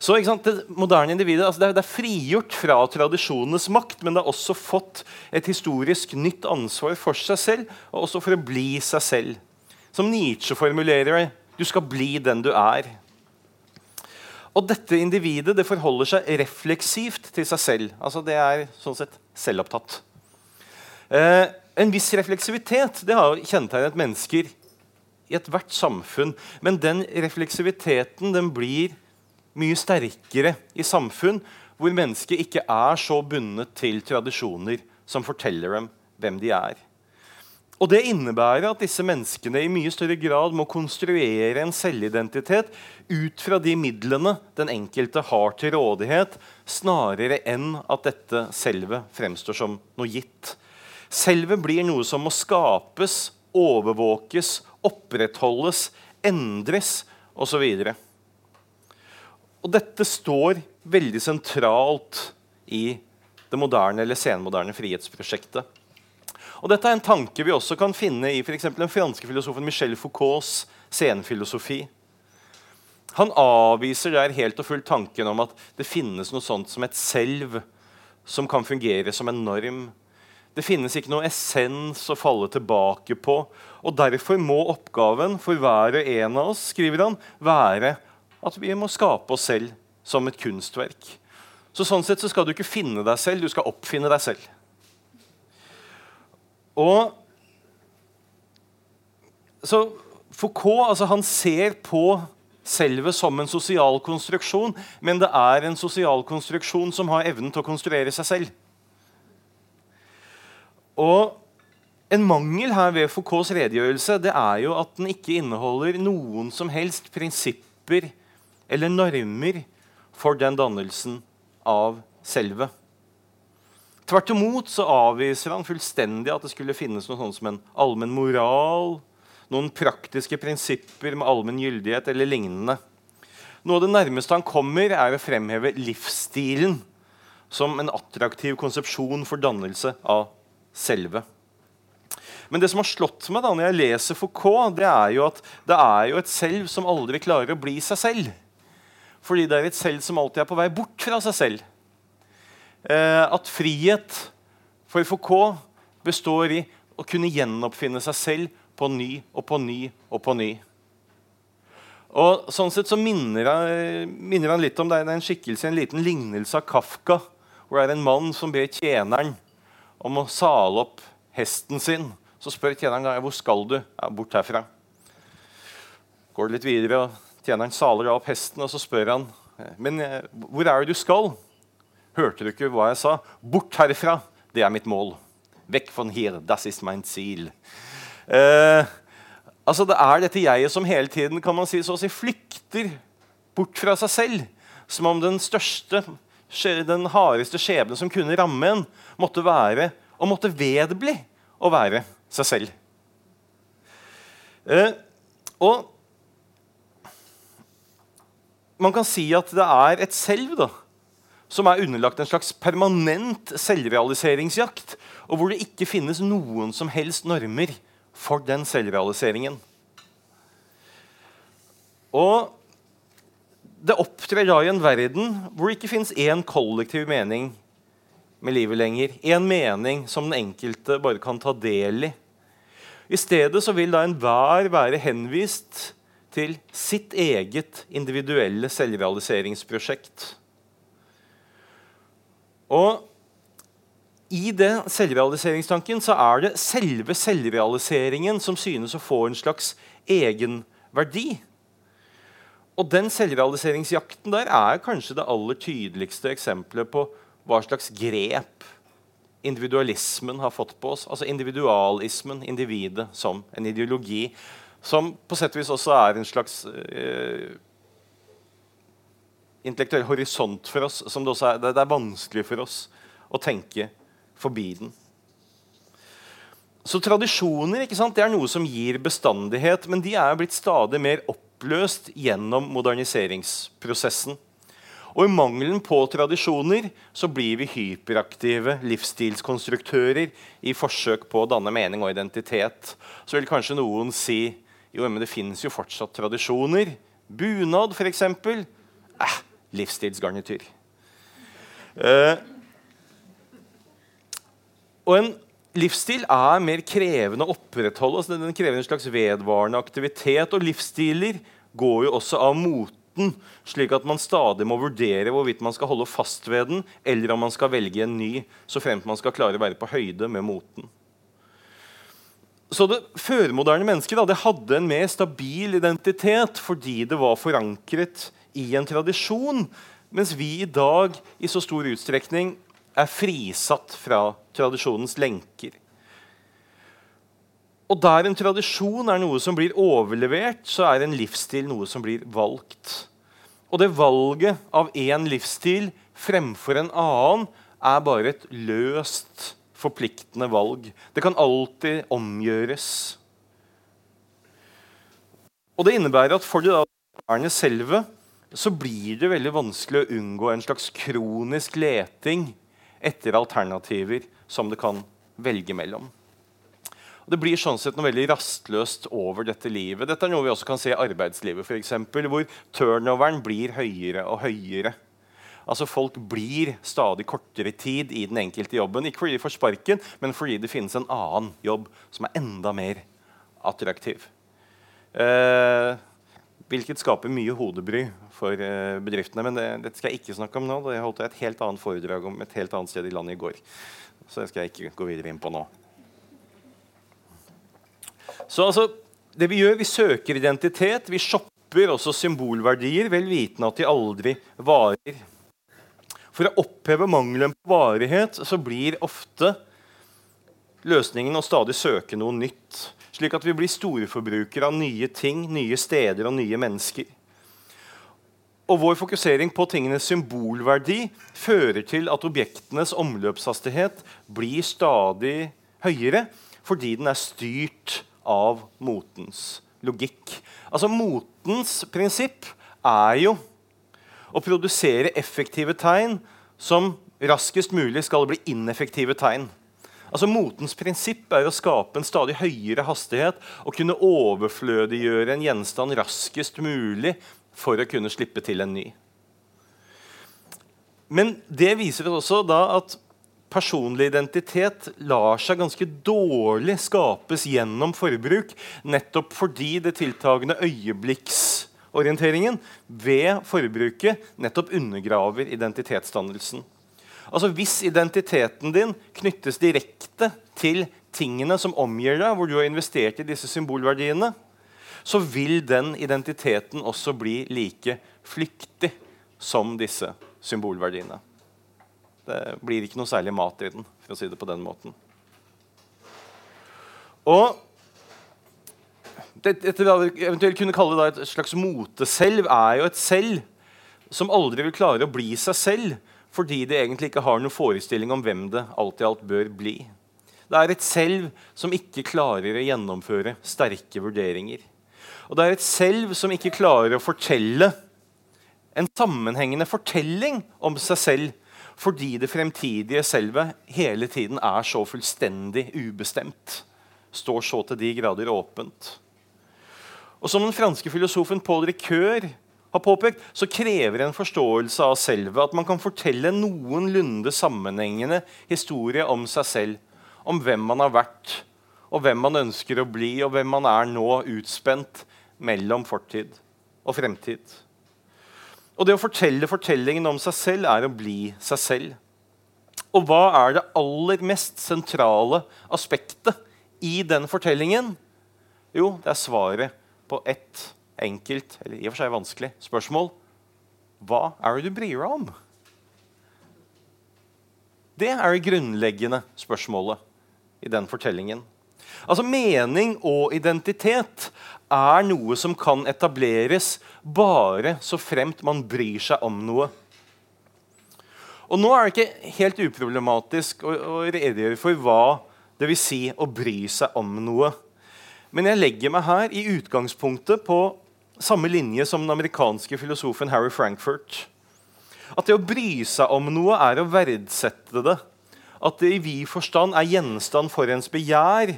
Så Det moderne individet altså det, er, det, er, frigjort fra tradisjonenes makt, men det har også fått et historisk nytt ansvar for seg selv, og også for å bli seg selv. Som Nietzsche formulerer det, du skal bli den du er. Og dette individet det forholder seg refleksivt til seg selv. Altså Det er sånn sett selvopptatt. Eh, en viss refleksivitet det har kjennetegnet mennesker i ethvert samfunn. Men den refleksiviteten den blir mye sterkere i samfunn hvor mennesket ikke er så bundet til tradisjoner som forteller dem hvem de er. Og Det innebærer at disse menneskene i mye større grad må konstruere en selvidentitet ut fra de midlene den enkelte har til rådighet, snarere enn at dette selve fremstår som noe gitt. Selve blir noe som må skapes, overvåkes, opprettholdes, endres osv. Og, dette står veldig sentralt i det moderne eller senmoderne frihetsprosjektet. Og Dette er en tanke vi også kan finne i for den franske filosofen Michel Foucaults senfilosofi. Han avviser der helt og fullt tanken om at det finnes noe sånt som et selv som kan fungere som en norm. Det finnes ikke noe essens å falle tilbake på. Og Derfor må oppgaven for hver og en av oss skriver han, være at vi må skape oss selv som et kunstverk. Så Sånn sett så skal du ikke finne deg selv, du skal oppfinne deg selv. Og så Foucault altså, han ser på selve som en sosial konstruksjon, men det er en sosial konstruksjon som har evnen til å konstruere seg selv. Og En mangel her ved Foucaults redegjørelse det er jo at den ikke inneholder noen som helst prinsipper eller normer for den dannelsen av selve. Tvert imot så avviser han fullstendig at det skulle finnes noe sånt som en allmenn moral, noen praktiske prinsipper med allmenn gyldighet eller lignende. Noe av det nærmeste han kommer, er å fremheve livsstilen som en attraktiv konsepsjon for dannelse av selve. Men det som har slått meg da når jeg leser Foucault, det er jo at det er jo et selv som aldri klarer å bli seg selv. Fordi det er et selv som alltid er på vei bort fra seg selv. eh, at frihet for Foucault består i å kunne gjenoppfinne seg selv på ny og på ny og på ny. Og sånn sett så minner han, minner han litt om det er en skikkelse, en liten lignelse av Kafka, hvor det er en mann som ber tjeneren om å sale opp hesten sin. Så spør tjeneren hvor skal du ja, bort herfra. Går det litt videre, og tjeneren saler opp hesten, og så spør han men eh, hvor er det du skal. Hørte du ikke hva jeg sa? Bort herfra, det er mitt mål. Vekk von hier, das ist mein Ziel. Eh, altså Det er dette jeget som hele tiden kan man si, så å si, flykter bort fra seg selv. Som om den største, den hardeste skjebnen som kunne ramme en, måtte være og måtte vedbli å være seg selv. Eh, og man kan si at det er et selv da, som er underlagt en slags permanent selvrealiseringsjakt, og hvor det ikke finnes noen som helst normer for den selvrealiseringen. Og det opptrer da i en verden hvor det ikke fins én kollektiv mening med livet lenger. Én mening som den enkelte bare kan ta del i. I stedet så vil da enhver være henvist til sitt eget individuelle selvrealiseringsprosjekt. Og i den selvrealiseringstanken så er det selve selvrealiseringen som synes å få en slags egenverdi. Og den selvrealiseringsjakten der er kanskje det aller tydeligste eksempelet på hva slags grep individualismen har fått på oss. Altså individualismen, individet som en ideologi som på sett og vis også er en slags eh, intellektuell horisont for oss. som det, er, det, er, vanskelig for oss å tenke forbi den. Så tradisjoner det er noe som gir bestandighet, men de er blitt stadig mer oppløst gjennom moderniseringsprosessen. Og i mangelen på tradisjoner så blir vi hyperaktive livsstilskonstruktører i forsøk på å danne mening og identitet. Så vil kanskje noen si jo, men det finnes jo fortsatt tradisjoner. Bunad, f.eks. Eh, livsstilsgarnityr. Eh, og en livsstil er mer krevende å opprettholde. Altså den krever en slags vedvarende aktivitet. Og livsstiler går jo også av moten, slik at man stadig må vurdere hvorvidt man skal holde fast ved den, eller om man skal velge en ny, så fremt man skal klare å være på høyde med moten. Så det førmoderne mennesket da, det hadde en mer stabil identitet fordi det var forankret i en tradisjon, mens vi i dag i så stor utstrekning er frisatt fra tradisjonens lenker. Og der en tradisjon er noe som blir overlevert, så er en livsstil noe som blir valgt. Og det valget av én livsstil fremfor en annen er bare et løst forpliktende valg. Det kan alltid omgjøres. Og Det innebærer at for det barnet selve så blir det veldig vanskelig å unngå en slags kronisk leting etter alternativer som det kan velge mellom. Og det blir sånn sett noe veldig rastløst over dette livet. Dette er noe vi også kan se i arbeidslivet, eksempel, hvor turnoveren blir høyere og høyere. Altså Folk blir stadig kortere tid i den enkelte jobben. Ikke fordi de får sparken, men fordi det finnes en annen jobb som er enda mer attraktiv. Eh, hvilket skaper mye hodebry for eh, bedriftene. Men det, dette skal jeg ikke snakke om nå. Det holdt jeg et helt annet foredrag om et helt annet sted i landet i går. Så det skal jeg ikke gå videre inn på nå. Så altså, det Vi gjør, vi søker identitet, vi shopper også symbolverdier, vel vitende at de aldri varer. For å oppheve mangelen på varighet så blir ofte løsningen å stadig søke noe nytt. Slik at vi blir storforbrukere av nye ting, nye steder og nye mennesker. Og Vår fokusering på tingenes symbolverdi fører til at objektenes omløpshastighet blir stadig høyere fordi den er styrt av motens logikk. Altså Motens prinsipp er jo å produsere effektive tegn som raskest mulig skal bli ineffektive tegn. Altså Motens prinsipp er å skape en stadig høyere hastighet og kunne overflødiggjøre en gjenstand raskest mulig for å kunne slippe til en ny. Men det viser også da at personlig identitet lar seg ganske dårlig skapes gjennom forbruk, nettopp fordi det tiltagende øyeblikksorienteringen ved forbruket nettopp undergraver identitetsdannelsen. Altså Hvis identiteten din knyttes direkte til tingene som omgir deg, hvor du har investert i disse symbolverdiene, så vil den identiteten også bli like flyktig som disse symbolverdiene. Det blir ikke noe særlig mat i den, for å si det på den måten. Og dette vi eventuelt kunne kalle et slags moteselv, er jo et selv som aldri vil klare å bli seg selv, fordi det egentlig ikke har noen forestilling om hvem det alt i alt bør bli. Det er et selv som ikke klarer å gjennomføre sterke vurderinger. Og det er et selv som ikke klarer å fortelle en sammenhengende fortelling om seg selv fordi det fremtidige selvet hele tiden er så fullstendig ubestemt. Står så til de grader åpent. Og Som den franske filosofen Paul Ricoeur har påpekt, så krever en forståelse av selvet at man kan fortelle noenlunde sammenhengende historie om seg selv. Om hvem man har vært, og hvem man ønsker å bli, og hvem man er nå utspent mellom fortid og fremtid. Og det å fortelle fortellingen om seg selv er å bli seg selv. Og hva er det aller mest sentrale aspektet i den fortellingen? Jo, det er svaret på ett enkelt, eller i og for seg vanskelig, spørsmål. Hva er det du bryr deg om? Det er det grunnleggende spørsmålet i den fortellingen. Altså Mening og identitet er noe som kan etableres bare så fremt man bryr seg om noe. Og Nå er det ikke helt uproblematisk å, å redegjøre for hva det vil si å bry seg om noe. Men jeg legger meg her i utgangspunktet på samme linje som den amerikanske filosofen Harry Frankfurt. At det å bry seg om noe er å verdsette det. At det i vid forstand er gjenstand for ens begjær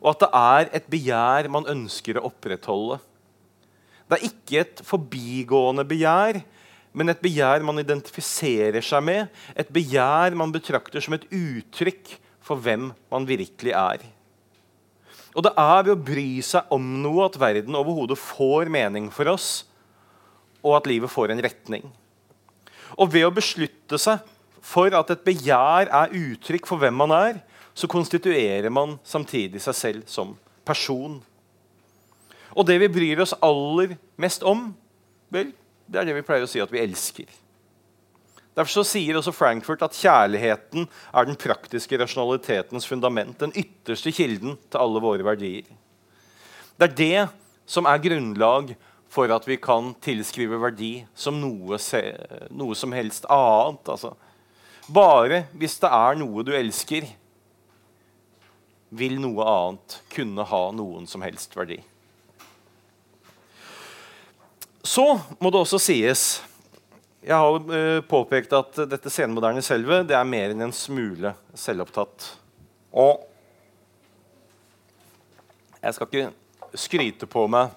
og at det er et begjær man ønsker å opprettholde. Det er ikke et forbigående begjær, men et begjær man identifiserer seg med, et begjær man betrakter som et uttrykk for hvem man virkelig er. Og det er ved å bry seg om noe at verden overhodet får mening for oss, og at livet får en retning. Og ved å beslutte seg for at et begjær er uttrykk for hvem man er, så konstituerer man samtidig seg selv som person. Og det vi bryr oss aller mest om, vel, det er det vi pleier å si at vi elsker. Derfor sier også Frankfurt at kjærligheten er den praktiske rasjonalitetens fundament. Den ytterste kilden til alle våre verdier. Det er det som er grunnlag for at vi kan tilskrive verdi som noe, noe som helst annet. Altså, bare hvis det er noe du elsker, vil noe annet kunne ha noen som helst verdi. Så må det også sies Jeg har uh, påpekt at dette senmoderne selvet det er mer enn en smule selvopptatt. Og jeg skal ikke skryte på meg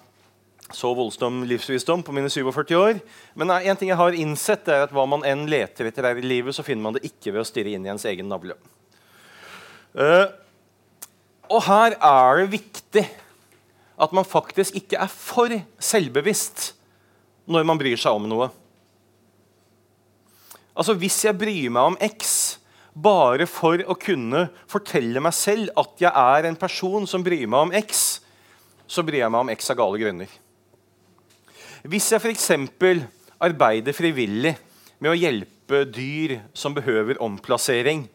så voldsom livsvisdom på mine 47 år. Men en ting jeg har innsett, er at hva man enn leter etter her i livet, så finner man det ikke ved å stirre inn i ens egen navle. Uh, og her er det viktig at man faktisk ikke er for selvbevisst når man bryr seg om noe. Altså Hvis jeg bryr meg om X bare for å kunne fortelle meg selv at jeg er en person som bryr meg om X, så bryr jeg meg om X av gale grunner. Hvis jeg f.eks. arbeider frivillig med å hjelpe dyr som behøver omplassering,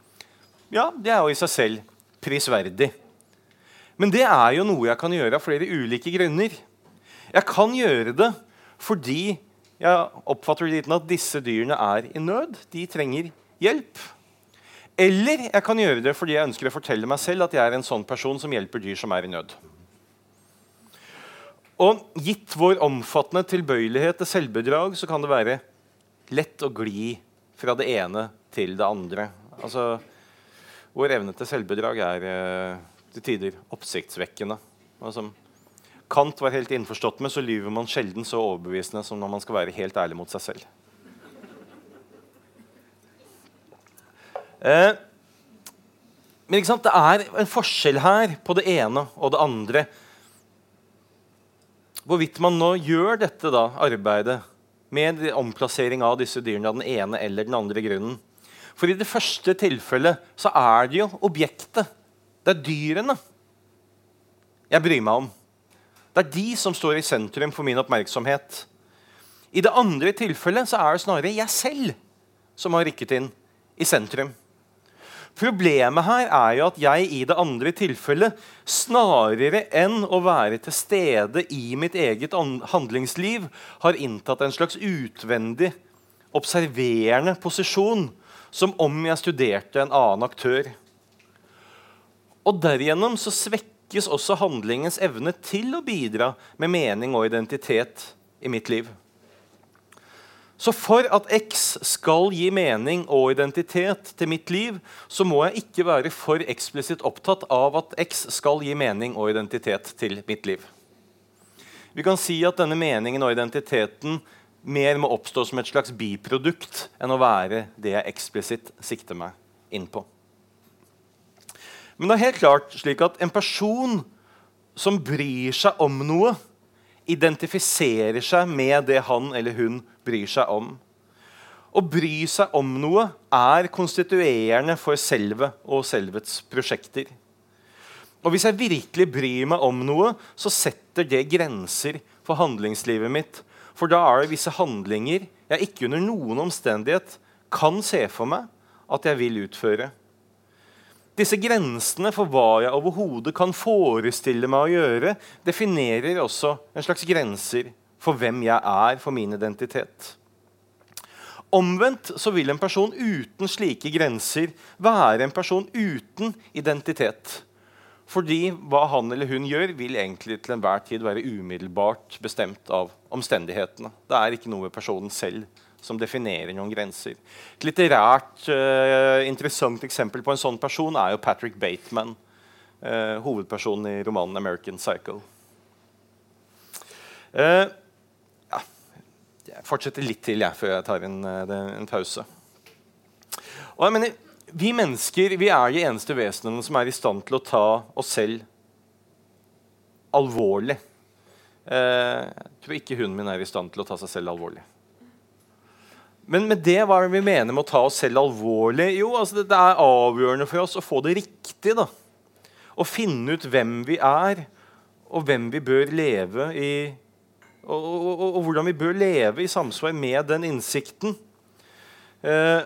ja, det er jo i seg selv prisverdig. Men det er jo noe jeg kan gjøre av flere ulike grunner. Jeg kan gjøre det fordi jeg oppfatter det dit at disse dyrene er i nød. De trenger hjelp. Eller jeg kan gjøre det fordi jeg ønsker å fortelle meg selv at jeg er en sånn person som hjelper dyr som er i nød. Og Gitt vår omfattende tilbøyelighet til selvbedrag så kan det være lett å gli fra det ene til det andre. Altså, Vår evne til selvbedrag er eh, til tider oppsiktsvekkende. Som Kant var helt innforstått med, så lyver man sjelden så overbevisende som når man skal være helt ærlig mot seg selv. Eh, men det er en forskjell her på det ene og det andre. Hvorvidt man nå gjør dette da, arbeidet med omplassering av disse dyrene av den ene eller den andre grunnen. For i det første tilfellet så er det jo objektet. Det er dyrene jeg bryr meg om. Det er de som står i sentrum for min oppmerksomhet. I det andre tilfellet så er det snarere jeg selv som har rykket inn i sentrum. Problemet her er jo at jeg i det andre tilfellet snarere enn å være til stede i mitt eget handlingsliv, har inntatt en slags utvendig, observerende posisjon, som om jeg studerte en annen aktør. Og derigjennom så svekkes også handlingens evne til å bidra med mening og identitet i mitt liv. Så for at X skal gi mening og identitet til mitt liv, så må jeg ikke være for eksplisitt opptatt av at X skal gi mening og identitet til mitt liv. Vi kan si at denne meningen og identiteten mer må oppstå som et slags biprodukt enn å være det jeg eksplisitt sikter meg inn på. Men det er helt klart slik at en person som bryr seg om noe, identifiserer seg med det han eller hun bryr seg om. Å bry seg om noe er konstituerende for selve og selvets prosjekter. Og Hvis jeg virkelig bryr meg om noe, så setter det grenser for handlingslivet mitt. For da er det visse handlinger jeg ikke under noen omstendighet kan se for meg at jeg vil utføre. Disse grensene for hva jeg overhodet kan forestille meg å gjøre, definerer også en slags grenser for hvem jeg er, for min identitet. Omvendt så vil en person uten slike grenser være en person uten identitet. Fordi hva han eller hun gjør, vil egentlig til enhver tid være umiddelbart bestemt av omstendighetene. Det er ikke noe personen selv som definerer noen grenser. Et litterært uh, interessant eksempel på en sånn person er jo Patrick Bateman. Uh, hovedpersonen i romanen 'American Cycle'. Uh, ja, jeg fortsetter litt til jeg, før jeg tar en, en pause. Og jeg mener, Vi mennesker vi er de eneste vesenene som er i stand til å ta oss selv alvorlig. jeg tror ikke hunden min er i stand til å ta seg selv alvorlig. Men med det, hva er det vi mener med å ta oss selv alvorlig? Jo, altså det, er avgjørende for oss å få det riktig. da. Å finne ut hvem vi er, og hvem vi bør leve i og, og, og, og hvordan vi bør leve i samsvar med den innsikten. Eh,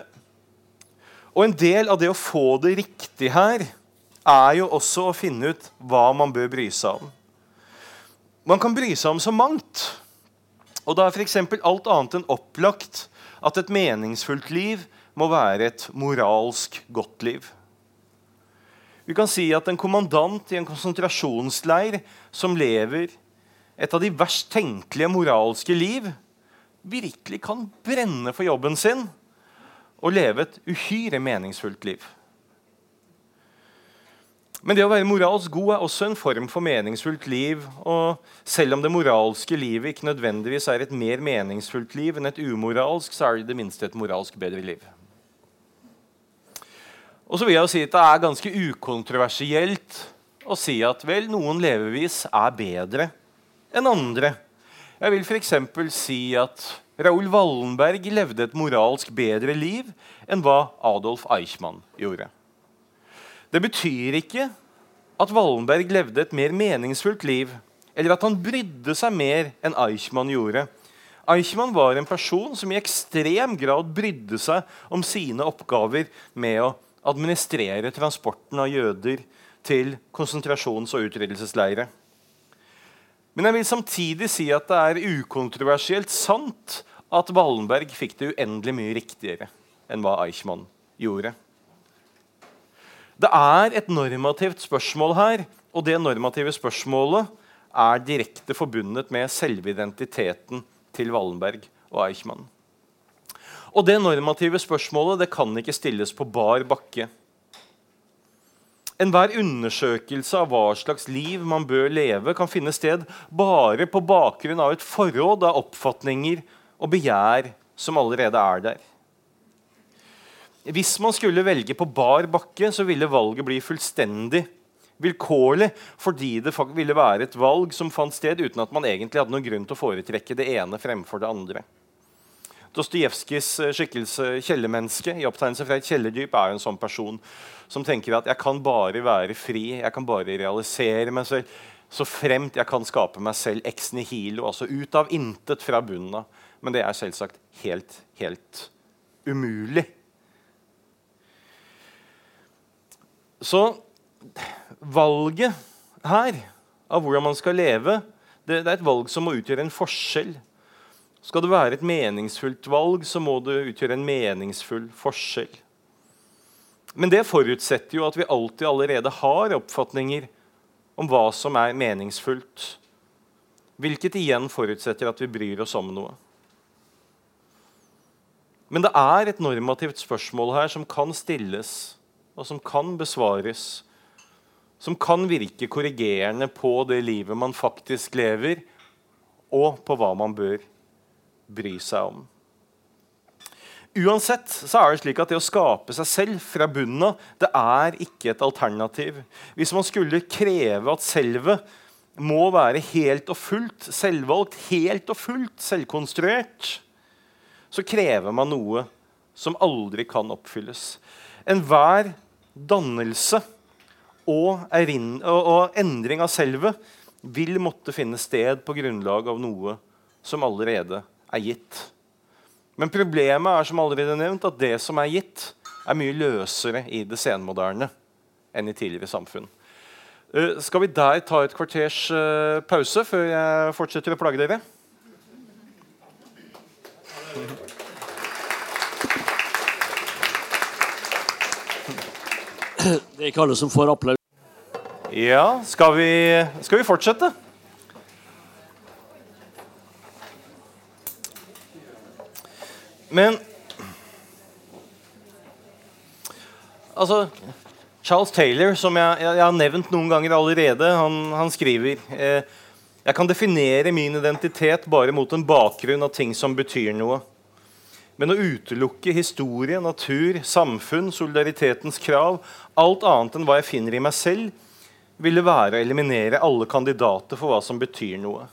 og en del av det å få det riktig her er jo også å finne ut hva man bør bry seg om. Man kan bry seg om så mangt. Og da er f.eks. alt annet enn opplagt at et meningsfullt liv må være et moralsk godt liv. Vi kan si at en kommandant i en konsentrasjonsleir som lever et av de verst tenkelige moralske liv, virkelig kan brenne for jobben sin og leve et uhyre meningsfullt liv. Men det å være moralsk god er også en form for meningsfullt liv. Og selv om det moralske livet ikke nødvendigvis er et mer meningsfullt liv enn et umoralsk, så er det i det minste et moralsk bedre liv. Og så vil jeg jo si at Det er ganske ukontroversielt å si at vel, noen levevis er bedre enn andre. Jeg vil f.eks. si at Raoul Wallenberg levde et moralsk bedre liv enn hva Adolf Eichmann gjorde. Det betyr ikke at Wallenberg levde et mer meningsfullt liv, eller at han brydde seg mer enn Eichmann gjorde. Eichmann var en person som i ekstrem grad brydde seg om sine oppgaver med å administrere transporten av jøder til konsentrasjons- og utryddelsesleirer. Men jeg vil samtidig si at det er ukontroversielt sant at Wallenberg fikk det uendelig mye riktigere enn hva Eichmann gjorde. Det er et normativt spørsmål her, og det normative spørsmålet er direkte forbundet med selve identiteten til Wallenberg og Eichmann. Og det normative spørsmålet det kan ikke stilles på bar bakke. Enhver undersøkelse av hva slags liv man bør leve, kan finne sted bare på bakgrunn av et forråd av oppfatninger og begjær som allerede er der. Hvis man skulle velge på bar bakke, så ville valget bli fullstendig vilkårlig fordi det ville være et valg som fant sted uten at man egentlig hadde noen grunn til å foretrekke det ene fremfor det andre. Dostojevskijs eh, skikkelse kjellermenneske i opptegnelse fra et kjellerdyp er en sånn person som tenker at jeg kan bare være fri, jeg kan bare realisere meg selv så fremt jeg kan skape meg selv ex nihilo, altså ut av intet fra bunnen av. Men det er selvsagt helt, helt umulig. Så valget her av hvordan man skal leve, det, det, er et valg som må utgjøre en forskjell. Skal det være et meningsfullt valg, så må det utgjøre en meningsfull forskjell. Men det forutsetter jo at vi alltid allerede har oppfatninger om hva som er meningsfullt. Hvilket igjen forutsetter at vi bryr oss om noe. Men det er et normativt spørsmål her som kan stilles og som kan besvares. Som kan virke korrigerende på det livet man faktisk lever, og på hva man bør bry seg om. Uansett så er det slik at det å skape seg selv fra bunnen av det er ikke et alternativ. Hvis man skulle kreve at selvet må være helt og fullt selvvalgt, helt og fullt selvkonstruert, så krever man noe som aldri kan oppfylles. Enhver dannelse og, og, endring av selvet vil måtte finne sted på grunnlag av noe som allerede er gitt. Men problemet er som allerede nevnt, at det som er gitt, er mye løsere i det senmoderne enn i tidligere samfunn. Uh, skal vi der ta et kvarters uh, pause før jeg fortsetter å plage dere? Det er ikke alle som får applaus. Ja, skal vi, skal vi fortsette? Men Altså Charles Taylor, som jeg, jeg, jeg, har nevnt noen ganger allerede, han, han skriver eh, Jeg kan definere min identitet bare mot en bakgrunn av ting som betyr noe. Men å utelukke historie, natur, samfunn, solidaritetens krav, alt annet enn hva jeg finner i meg selv, ville være å eliminere alle kandidater for hva som betyr noe.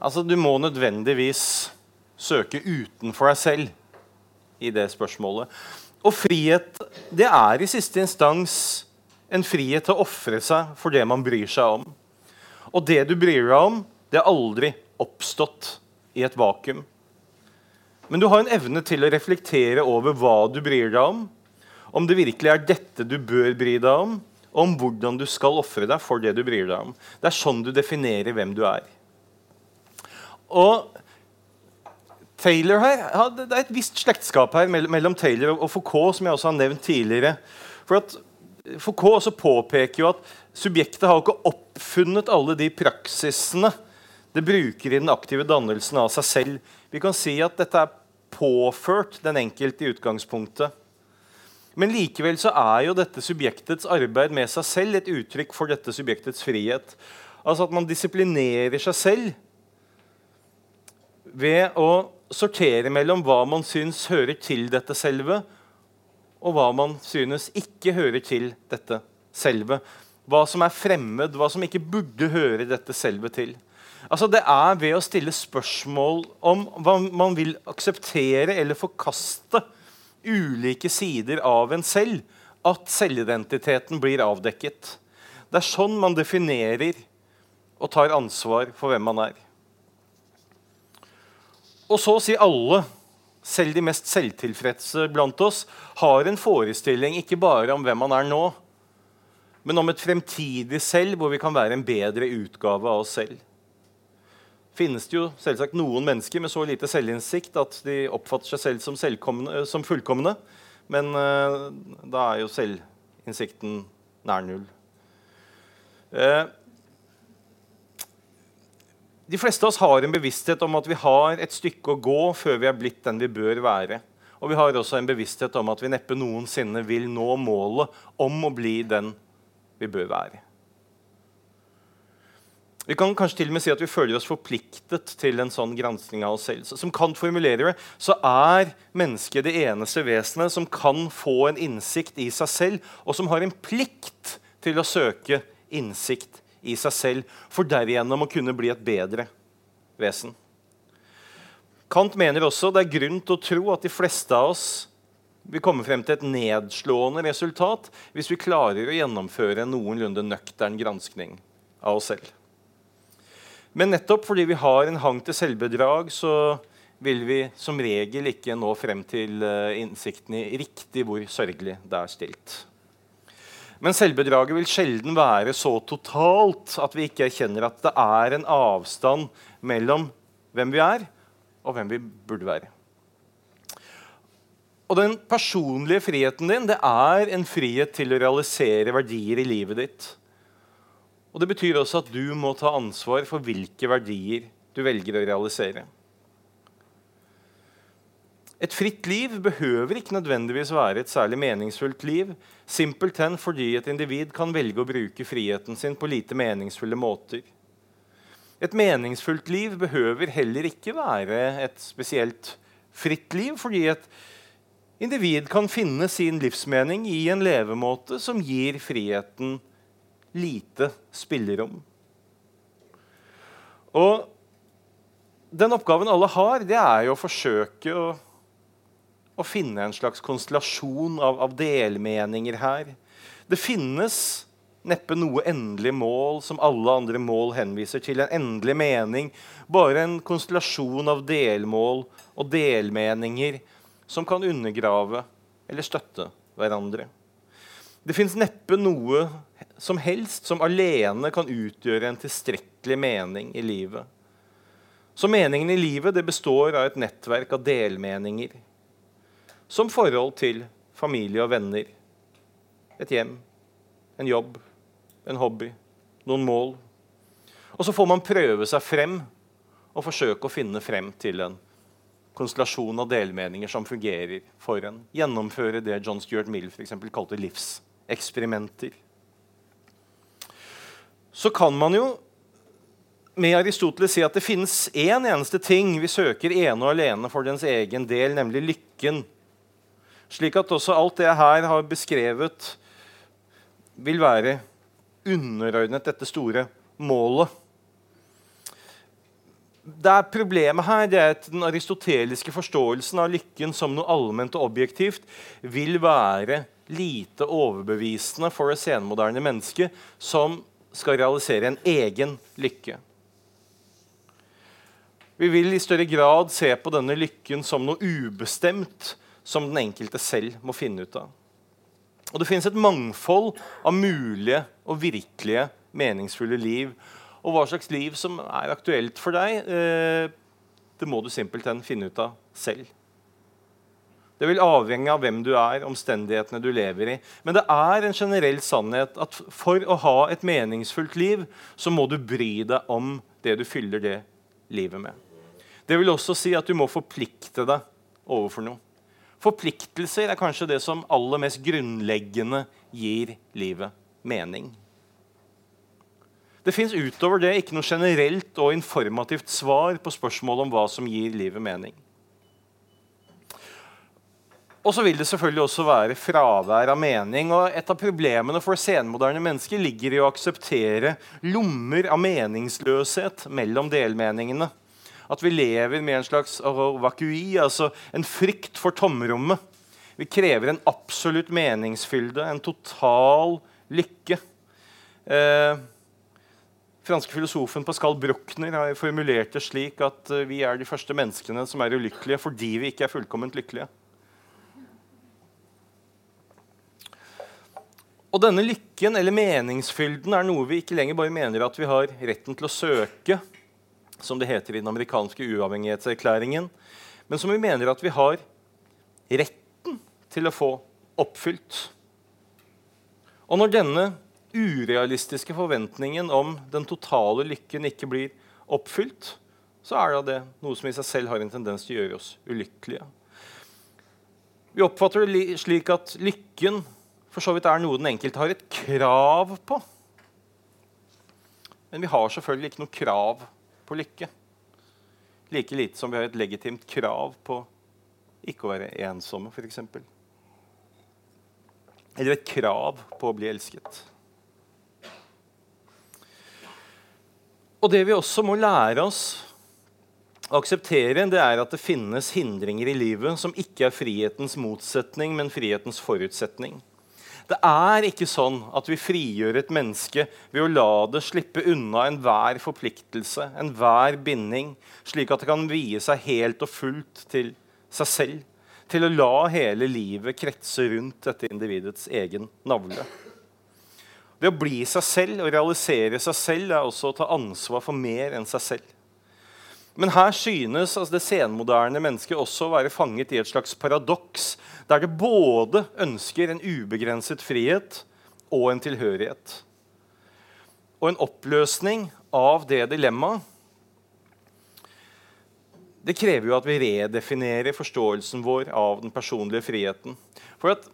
Altså, Du må nødvendigvis søke utenfor deg selv i det spørsmålet. Og frihet det er i siste instans en frihet til å ofre seg for det man bryr seg om. Og det du bryr deg om, det har aldri oppstått i et vakuum. Men du har en evne til å reflektere over hva du bryr deg om, om det virkelig er dette du bør bry deg om, og om hvordan du skal ofre deg for det du bryr deg om. Det er sånn du definerer hvem du er. Og Taylor her, ja, Det er et visst slektskap her mellom Taylor og Foucault, som jeg også har nevnt tidligere. For at Foucault også påpeker jo at subjektet har ikke oppfunnet alle de praksisene det bruker i den aktive dannelsen av seg selv. Vi kan si at dette er påført den enkelte i utgangspunktet. Men likevel så er jo dette subjektets arbeid med seg selv et uttrykk for dette subjektets frihet. Altså at man disiplinerer seg selv ved å sortere mellom hva man syns hører til dette selve, og hva man synes ikke hører til dette selve. Hva som er fremmed, hva som ikke burde høre dette selve til. Altså Det er ved å stille spørsmål om hva man vil akseptere eller forkaste ulike sider av en selv, at selvidentiteten blir avdekket. Det er sånn man definerer og tar ansvar for hvem man er. Og så sier alle, selv de mest selvtilfredse blant oss, har en forestilling ikke bare om hvem man er nå, men om et fremtidig selv hvor vi kan være en bedre utgave av oss selv finnes det jo selvsagt noen mennesker med så lite selvinnsikt at de oppfatter seg selv som, som fullkomne. Men uh, da er jo selvinnsikten nær null. Uh, de fleste av oss har en bevissthet om at vi har et stykke å gå før vi er blitt den vi bør være. Og vi har også en bevissthet om at vi neppe noensinne vil nå målet om å bli den vi bør være. Vi kan kanskje til og med si at vi føler oss forpliktet til en sånn gransking av oss selv. Som Kant formulerer det, så er mennesket det eneste vesenet som kan få en innsikt i seg selv, og som har en plikt til å søke innsikt i seg selv, for derigjennom å kunne bli et bedre vesen. Kant mener også det er grunn til å tro at de fleste av oss vil komme frem til et nedslående resultat hvis vi klarer å gjennomføre en noenlunde nøktern granskning av oss selv. Men nettopp fordi vi har en hang til selvbedrag, så vil vi som regel ikke nå frem til uh, innsikten i riktig hvor sørgelig det er stilt. Men selvbedraget vil sjelden være så totalt at vi ikke erkjenner at det er en avstand mellom hvem vi er, og hvem vi burde være. Og den personlige friheten din det er en frihet til å realisere verdier i livet ditt. Og Det betyr også at du må ta ansvar for hvilke verdier du velger å realisere. Et fritt liv behøver ikke nødvendigvis være et særlig meningsfullt liv, simpelthen fordi et individ kan velge å bruke friheten sin på lite meningsfulle måter. Et meningsfullt liv behøver heller ikke være et spesielt fritt liv, fordi et individ kan finne sin livsmening i en levemåte som gir friheten lite spillerom. Og den oppgaven alle har, det er jo å forsøke å, å finne en slags konstellasjon av, av, delmeninger her. Det finnes neppe noe endelig mål som alle andre mål henviser til. En endelig mening, bare en konstellasjon av delmål og delmeninger som kan undergrave eller støtte hverandre. Det fins neppe noe som helst som alene kan utgjøre en tilstrekkelig mening i livet. Så meningen i livet det består av et nettverk av delmeninger. Som forhold til familie og venner, et hjem, en jobb, en hobby, noen mål. Og så får man prøve seg frem og forsøke å finne frem til en konstellasjon av delmeninger som fungerer for en. Gjennomføre det John Stuart Mill for kalte livs eksperimenter. Så kan man jo med Aristoteles si at det finnes én en eneste ting vi søker ene og alene for dens egen del, nemlig lykken. Slik at også alt det jeg her har beskrevet, vil være underordnet dette store målet. Det er Problemet her det er at den aristoteliske forståelsen av lykken som noe allment og objektivt vil være lite overbevisende for det senmoderne mennesket som skal realisere en egen lykke. Vi vil i større grad se på denne lykken som noe ubestemt som den enkelte selv må finne ut av. Og Det finnes et mangfold av mulige og virkelige meningsfulle liv. Og hva slags liv som er aktuelt for deg, eh, det må du simpelthen finne ut av selv. Det vil avhenge av hvem du er, omstendighetene du lever i. Men det er en generell sannhet at for å ha et meningsfullt liv, så må du bry deg om det du fyller det livet med. Det vil også si at du må forplikte deg overfor noe. Forpliktelser er kanskje det som aller mest grunnleggende gir livet mening. Det fins utover det ikke noe generelt og informativt svar på spørsmålet om hva som gir livet mening. Og så vil det selvfølgelig også være fravær av mening. og Et av problemene for senmoderne mennesker ligger i å akseptere lommer av meningsløshet mellom delmeningene. At vi lever med en slags vakui, altså en frykt for tomrommet. Vi krever en absolutt meningsfylde, en total lykke. Eh, franske filosofen Pascal Bruckner har formulert det slik at eh, vi er de første menneskene som er ulykkelige fordi vi ikke er fullkomment lykkelige. Og denne lykken eller meningsfylden er noe vi ikke lenger bare mener at vi har retten til å søke, som det heter i den amerikanske uavhengighetserklæringen, men som vi mener at vi har retten til å få oppfylt. Og når denne urealistiske forventningen om den totale lykken ikke blir oppfylt, så er det noe som i seg selv har en tendens til å gjøre oss ulykkelige. Vi oppfatter det slik at lykken for så vidt er noe den enkelte har et krav på. Men vi har selvfølgelig ikke noe krav på lykke. Like lite som vi har et legitimt krav på ikke å være ensomme, f.eks. Eller et krav på å bli elsket. Og det vi også må lære oss å akseptere, det er at det finnes hindringer i livet som ikke er frihetens motsetning, men frihetens forutsetning. Det er ikke sånn at vi frigjør et menneske ved å la det slippe unna enhver forpliktelse, enhver binding, slik at det kan vie seg helt og fullt til seg selv. Til å la hele livet kretse rundt dette individets egen navle. Det å bli seg selv og realisere seg selv er også å ta ansvar for mer enn seg selv. Men her synes altså, det senmoderne mennesket også å være fanget i et slags paradoks, der det både ønsker en ubegrenset frihet og en tilhørighet. Og en oppløsning av det dilemmaet det krever jo at vi redefinerer forståelsen vår av den personlige friheten. For at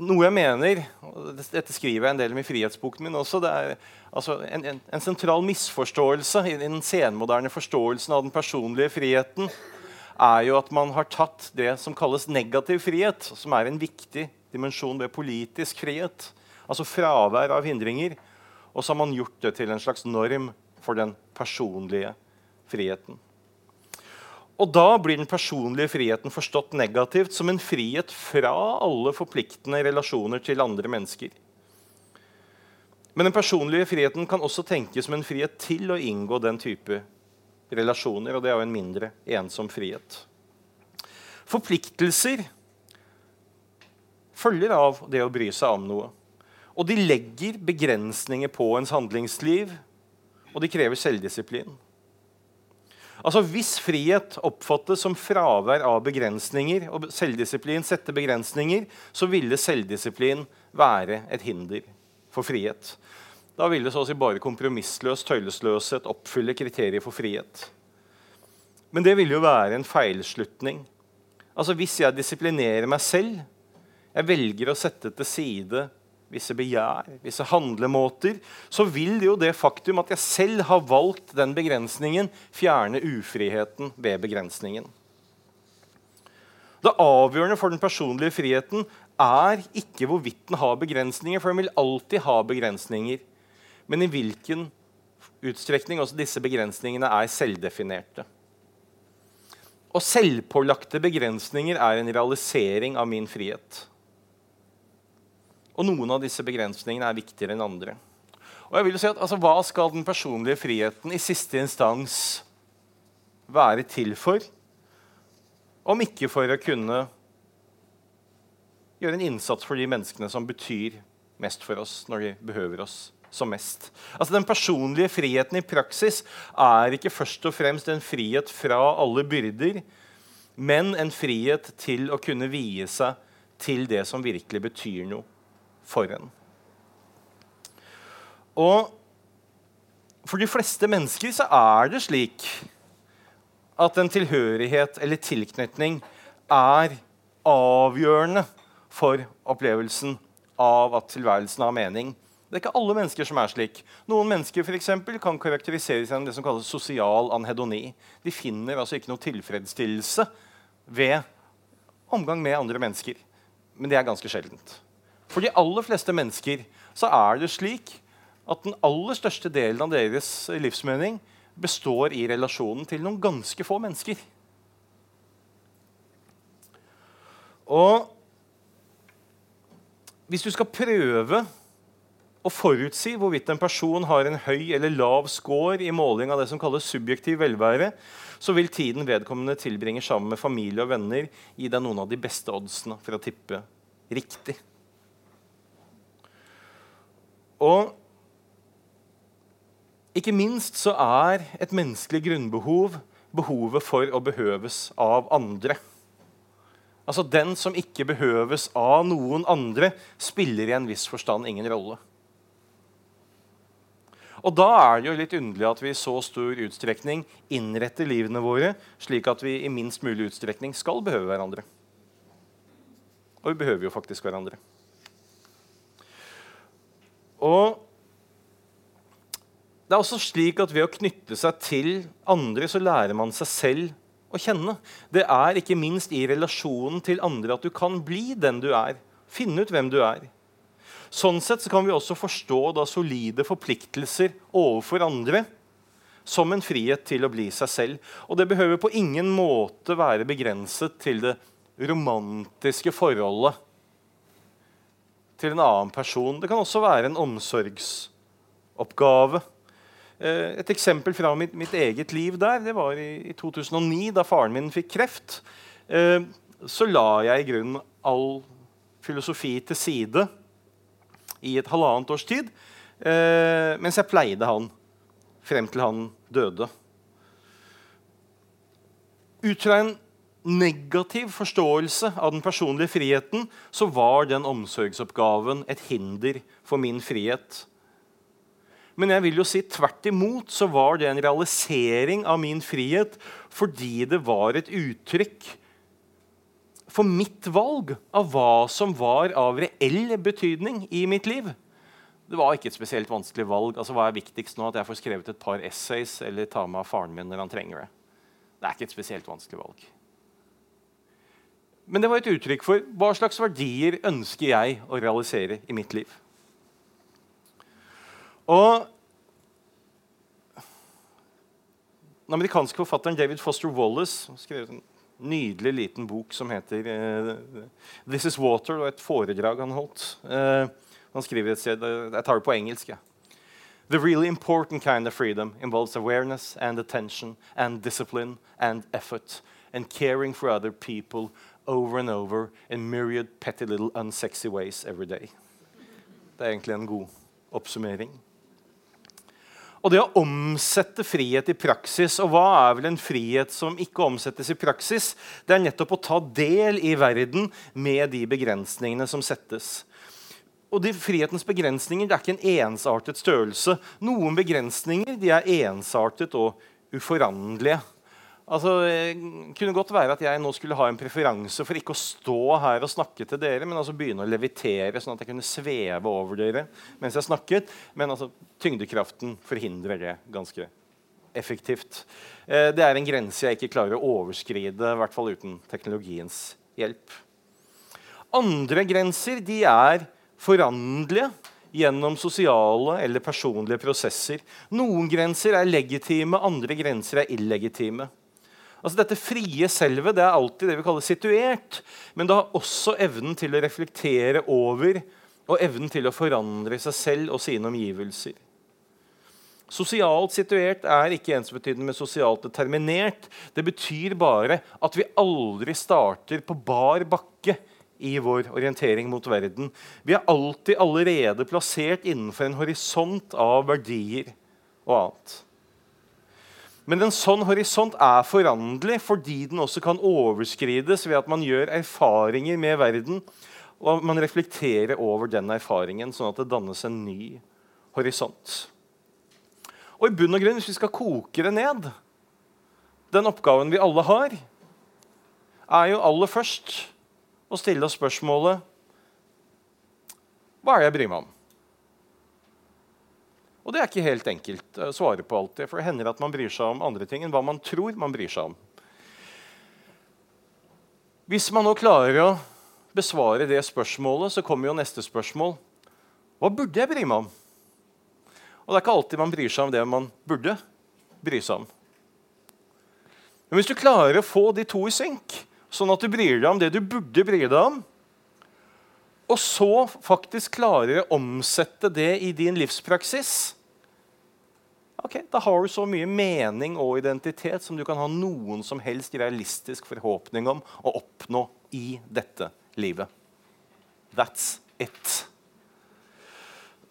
noe jeg mener, og dette skriver jeg en del om i frihetsboken min også, det er altså en, en, en, sentral misforståelse i den senmoderne forståelsen av den personlige friheten er jo at man har tatt det som kalles negativ frihet, som er en viktig dimensjon ved politisk frihet, altså fravær av hindringer, og så har man gjort det til en slags norm for den personlige friheten. Og da blir den personlige friheten forstått negativt som en frihet fra alle forpliktende relasjoner til andre mennesker. Men den personlige friheten kan også tenkes som en frihet til å inngå den type relasjoner, og det er jo en mindre ensom frihet. Forpliktelser følger av det å bry seg om noe. Og de legger begrensninger på ens handlingsliv, og de krever selvdisiplin. Altså Hvis frihet oppfattes som fravær av begrensninger, og selvdisiplin setter begrensninger, så ville selvdisiplin være et hinder for frihet. Da ville så å si bare kompromissløs tøylesløshet oppfylle kriteriet for frihet. Men det ville jo være en feilslutning. Altså Hvis jeg disiplinerer meg selv, jeg velger å sette til side visse begjær, visse handlemåter, så vil jo det faktum at jeg selv har valgt den begrensningen, fjerne ufriheten ved begrensningen. Det avgjørende for den personlige friheten er ikke hvorvidt den har begrensninger, for den vil alltid ha begrensninger. Men i hvilken utstrekning også disse begrensningene er selvdefinerte. Og selvpålagte begrensninger er en realisering av min frihet. Og noen av disse begrensningene er viktigere enn andre. Og jeg vil si at altså, Hva skal den personlige friheten i siste instans være til for? Om ikke for å kunne gjøre en innsats for de menneskene som betyr mest for oss når de behøver oss som mest. Altså Den personlige friheten i praksis er ikke først og fremst en frihet fra alle byrder, men en frihet til å kunne vie seg til det som virkelig betyr noe for en. Og for de fleste mennesker så er det slik at en tilhørighet eller tilknytning er avgjørende for opplevelsen av at tilværelsen har mening. Det er ikke alle mennesker som er slik. Noen mennesker for eksempel, kan karakteriseres gjennom det som kalles sosial anhedoni. De finner altså ikke noe tilfredsstillelse ved omgang med andre mennesker. Men det er ganske sjeldent. For de aller fleste mennesker så er det slik at den aller største delen av deres livsmening består i relasjonen til noen ganske få mennesker. Og hvis du skal prøve å forutsi hvorvidt en person har en høy eller lav score i måling av det som kalles subjektiv velvære, så vil tiden vedkommende tilbringer sammen med familie og venner, gi deg noen av de beste oddsene for å tippe riktig. Og ikke minst så er et menneskelig grunnbehov behovet for å behøves av andre. Altså Den som ikke behøves av noen andre, spiller i en viss forstand ingen rolle. Og Da er det jo litt underlig at vi i så stor utstrekning innretter livene våre slik at vi i minst mulig utstrekning skal behøve hverandre. Og vi behøver jo faktisk hverandre. Og det er også slik at ved å knytte seg til andre, så lærer man seg selv å kjenne. Det er ikke minst i relasjonen til andre at du kan bli den du er. Finne ut hvem du er. Sånn sett så kan vi også forstå da solide forpliktelser overfor andre som en frihet til å bli seg selv. Og det behøver på ingen måte være begrenset til det romantiske forholdet til en annen person. Det kan også være en omsorgsoppgave. Eh, et eksempel fra mitt, mitt, eget liv der det var i, i, 2009, da faren min fikk kreft. Eh, så la jeg i grunnen all filosofi til side i et halvannet års tid eh, mens jeg pleide han frem til han døde. Ut fra en negativ forståelse av den personlige friheten så var den omsorgsoppgaven et hinder for min frihet. Men jeg vil jo si tvert imot så var det en realisering av min frihet fordi det var et uttrykk for mitt valg av hva som var av reell betydning i mitt liv. Det var ikke et spesielt vanskelig valg. Altså, hva er viktigst nå? At jeg får skrevet et par essays eller ta med av faren min når han trenger det? Det er ikke et spesielt vanskelig valg. Men det var et uttrykk for hva slags verdier ønsker jeg å realisere i mitt liv. Og Den amerikanske forfatteren David Foster Wallace skrev en nydelig liten bok som heter uh, 'This Is Water', og et foredrag han holdt. Uh, han skriver et sted Jeg tar det på engelsk. Ja. The really important kind of freedom involves awareness and attention and discipline and effort and caring for other people over and over in myriad petty little unsexy ways every day. Det er egentlig en god oppsummering. Og det å omsette frihet i praksis Og hva er vel en frihet som ikke omsettes i praksis? Det er nettopp å ta del i verden med de begrensningene som settes. Og de Frihetens begrensninger det er ikke en ensartet størrelse. Noen begrensninger de er ensartet og uforanderlige. Altså, det eh, kunne godt være at jeg nå skulle ha en preferanse for ikke å stå her og snakke til dere, men altså begynne å levitere, sånn at jeg kunne sveve over dere mens jeg snakket. Men altså, tyngdekraften forhindrer det ganske effektivt. Eh, det er en grense jeg ikke klarer å overskride, i hvert fall uten teknologiens hjelp. Andre grenser de er foranderlige gjennom sosiale eller personlige prosesser. Noen grenser er legitime, andre grenser er illegitime. Altså Dette frie selvet det er alltid det vi kaller situert. Men det har også evnen til å reflektere over og evnen til å forandre seg selv og sine omgivelser. Sosialt situert er ikke ensbetydende med sosialt determinert. Det betyr bare at vi aldri starter på bar bakke i vår orientering mot verden. Vi er alltid allerede plassert innenfor en horisont av verdier og annet. Men en sånn horisont er foranderlig fordi den også kan overskrides ved at man gjør erfaringer med verden, og man reflekterer over den erfaringen, sånn at det dannes en ny horisont. Og i bunn og grunn, hvis vi skal koke det ned Den oppgaven vi alle har, er jo aller først å stille oss spørsmålet Hva er det jeg bryr meg om? Og det er ikke helt enkelt å svare på alltid, for det hender at man bryr seg om andre ting enn hva man tror man bryr seg om. Hvis man nå klarer å besvare det spørsmålet, så kommer jo neste spørsmål. Hva burde jeg bry meg om? Og det er ikke alltid man bryr seg om det man burde bry seg om. Men hvis du klarer å få de to i synk, sånn at du bryr deg om det du burde bry deg om, og så faktisk klarer å omsette det i din livspraksis, ok, da har du så mye mening og identitet som du kan ha noen som helst realistisk forhåpning om å oppnå i dette livet. That's it.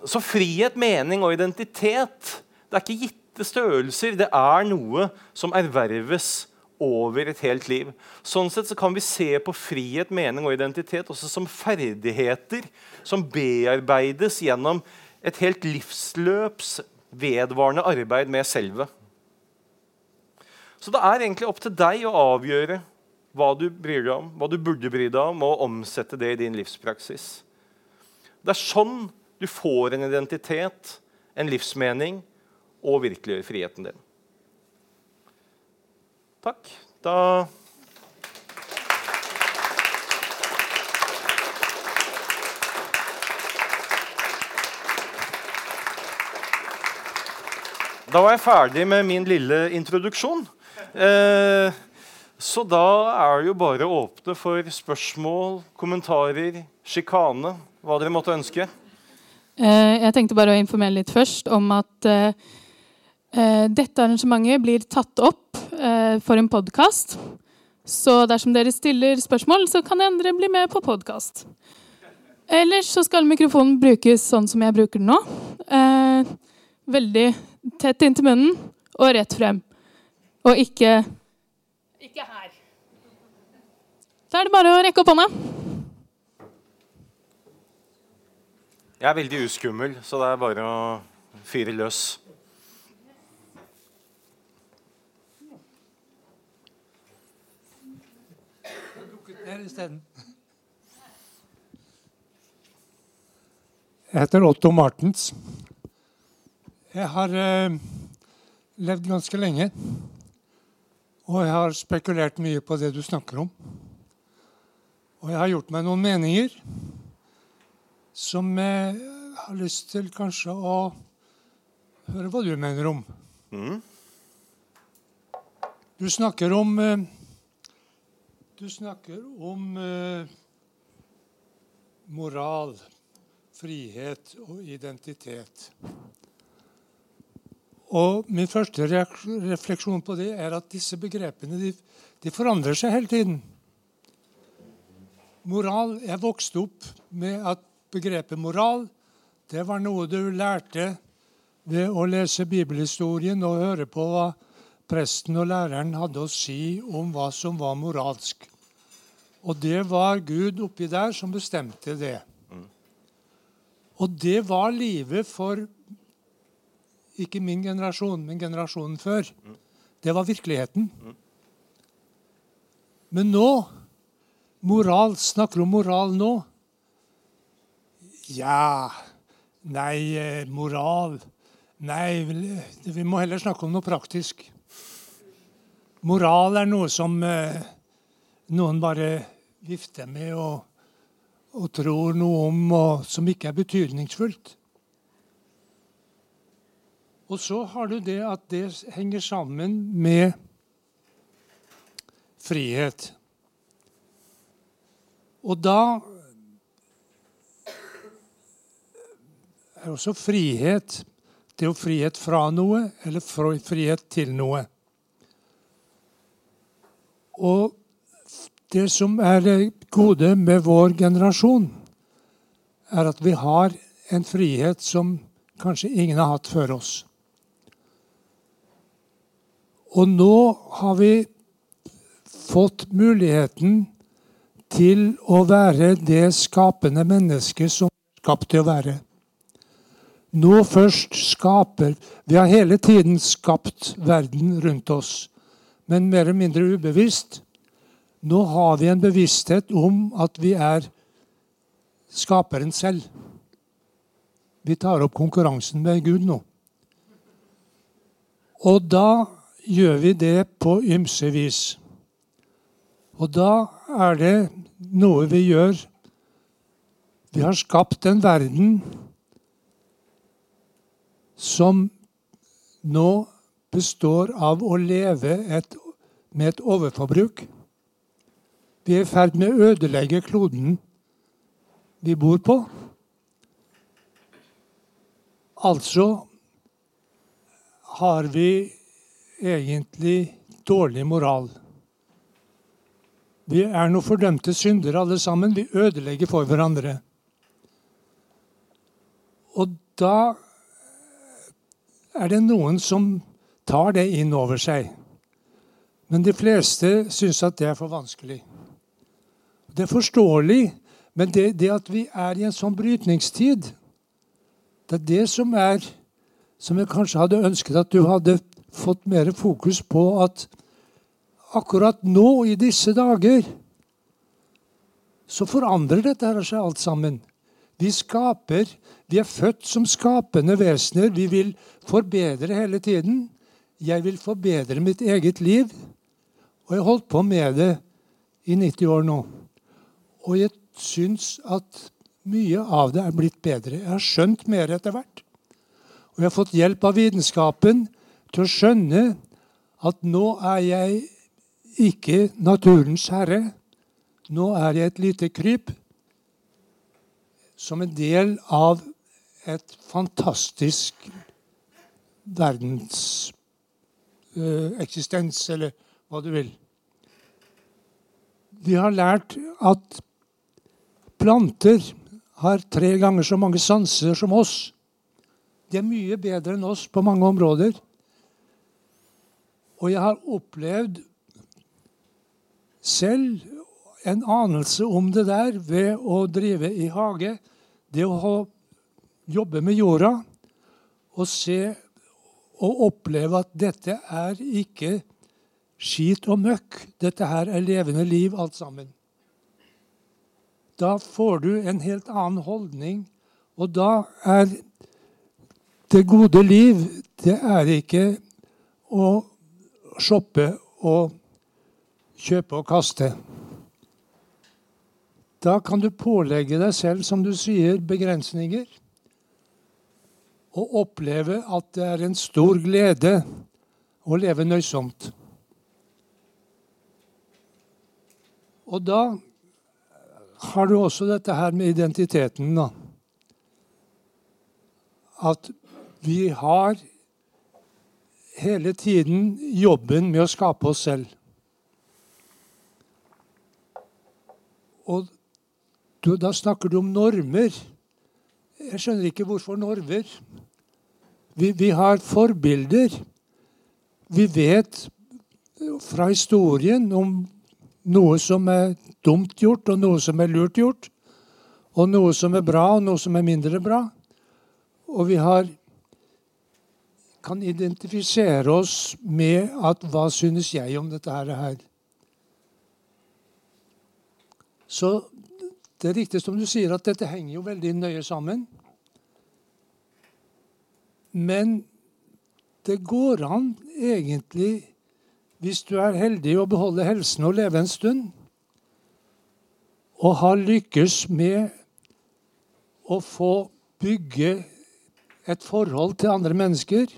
Så frihet, mening og identitet det er ikke gitte størrelser. Det er noe som erverves over et helt liv. Sånn sett så kan vi se på frihet, mening og identitet også som ferdigheter som bearbeides gjennom et helt livsløps vedvarende arbeid med selve. Så det er egentlig opp til deg å avgjøre hva du bryr deg om, hva du burde bry deg om, og omsette det i din livspraksis. Det er sånn du får en identitet, en livsmening og virkeliggjør friheten din. Takk. Da Da var jeg ferdig med min lille introduksjon. Eh, så da er det jo bare å åpne for spørsmål, kommentarer, sjikane, hva dere måtte ønske. Eh, jeg tenkte bare å informere litt først om at eh, eh dette arrangementet blir tatt opp for en podkast. Så dersom dere stiller spørsmål, så kan dere bli med på podkast. Ellers så skal mikrofonen brukes sånn som jeg bruker den nå. Eh, veldig tett inntil munnen og rett frem. Og ikke Ikke her. Da er det bare å rekke opp hånda. Jeg er veldig uskummel, så det er bare å fyre løs. Jeg heter Otto Martens. Jeg har eh, levd ganske lenge. Og jeg har spekulert mye på det du snakker om. Og jeg har gjort meg noen meninger som jeg har lyst til kanskje å høre hva du mener om. Mm. Du snakker om eh, Du snakker om eh, moral, frihet og identitet. Og min første refleksjon på det er at disse begrepene de, de forandrer seg hele tiden. Moral Jeg vokste opp med at begrepet moral det var noe du lærte ved å lese bibelhistorien og høre på hva presten og læreren hadde å si om hva som var moralsk. Og det var Gud oppi der som bestemte det. Og det var livet for ikke min generasjon, men generasjonen før. Det var virkeligheten. Men nå Moral Snakker om moral nå? Ja Nei, eh, moral Nei, vi må heller snakke om noe praktisk. Moral er noe som eh, noen bare vifter med og, og tror noe om, og som ikke er betydningsfullt. Og så har du det at det henger sammen med frihet. Og da er også frihet Det er jo frihet fra noe eller frihet til noe. Og det som er gode med vår generasjon, er at vi har en frihet som kanskje ingen har hatt før oss. Og nå har vi fått muligheten til å være det skapende mennesket som er skapt til å være. Nå først skaper Vi har hele tiden skapt verden rundt oss, men mer eller mindre ubevisst. Nå har vi en bevissthet om at vi er skaperen selv. Vi tar opp konkurransen med Gud nå. Og da gjør vi det på ymse vis. Og da er det noe vi gjør Vi har skapt en verden som nå består av å leve et, med et overforbruk. Vi er i ferd med å ødelegge kloden vi bor på. Altså har vi egentlig dårlig moral. Vi er noen fordømte syndere alle sammen. Vi ødelegger for hverandre. Og da er det noen som tar det inn over seg. Men de fleste syns at det er for vanskelig. Det er forståelig, men det, det, at vi er i en sånn brytningstid, det er det som er Som jeg kanskje hadde ønsket at du hadde fått mer fokus på at akkurat nå, i disse dager, så forandrer dette her seg alt sammen. Vi skaper. Vi er født som skapende vesener. Vi vil forbedre hele tiden. Jeg vil forbedre mitt eget liv. Og jeg har holdt på med det i 90 år nå. Og jeg syns at mye av det er blitt bedre. Jeg har skjønt mer etter hvert. Og jeg har fått hjelp av vitenskapen til å skjønne at nå er jeg ikke naturens herre. Nå er jeg et lite kryp som en del av et fantastisk verdenseksistens, uh, eller hva du vil. De har lært at planter har tre ganger så mange sanser som oss. De er mye bedre enn oss på mange områder. Og jeg har opplevd selv en anelse om det der ved å drive i hage. Det å jobbe med jorda og se og oppleve at dette er ikke skit og møkk. Dette her er levende liv, alt sammen. Da får du en helt annen holdning, og da er det gode liv Det er ikke å shoppe og kjøpe og kaste. Da kan du pålegge deg selv, som du sier, begrensninger. Og oppleve at det er en stor glede å leve nøysomt. Og da har du også dette her med identiteten, da. At vi har hele tiden jobben med å skape oss selv. Og du, da snakker du om normer. Jeg skjønner ikke hvorfor normer. Vi, vi har forbilder. Vi vet fra historien om noe som er dumt gjort, og noe som er lurt gjort. Og noe som er bra, og noe som er mindre bra. Og vi har, kan identifisere oss med at hva synes jeg om dette her? Så det er riktig som du sier, at dette henger jo veldig nøye sammen. Men det går an egentlig hvis du er heldig å beholde helsen og leve en stund, og har lykkes med å få bygge et forhold til andre mennesker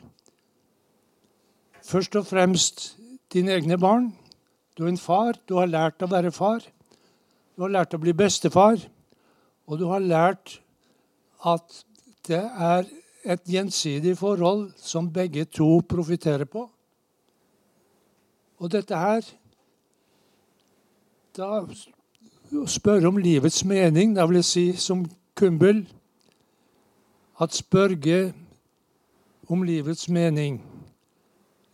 Først og fremst dine egne barn. Du er en far. Du har lært å være far. Du har lært å bli bestefar. Og du har lært at det er et gjensidig forhold som begge to profitterer på. Og dette her Da spørre om livets mening, da vil jeg si som Kumbel at spørge om livets mening.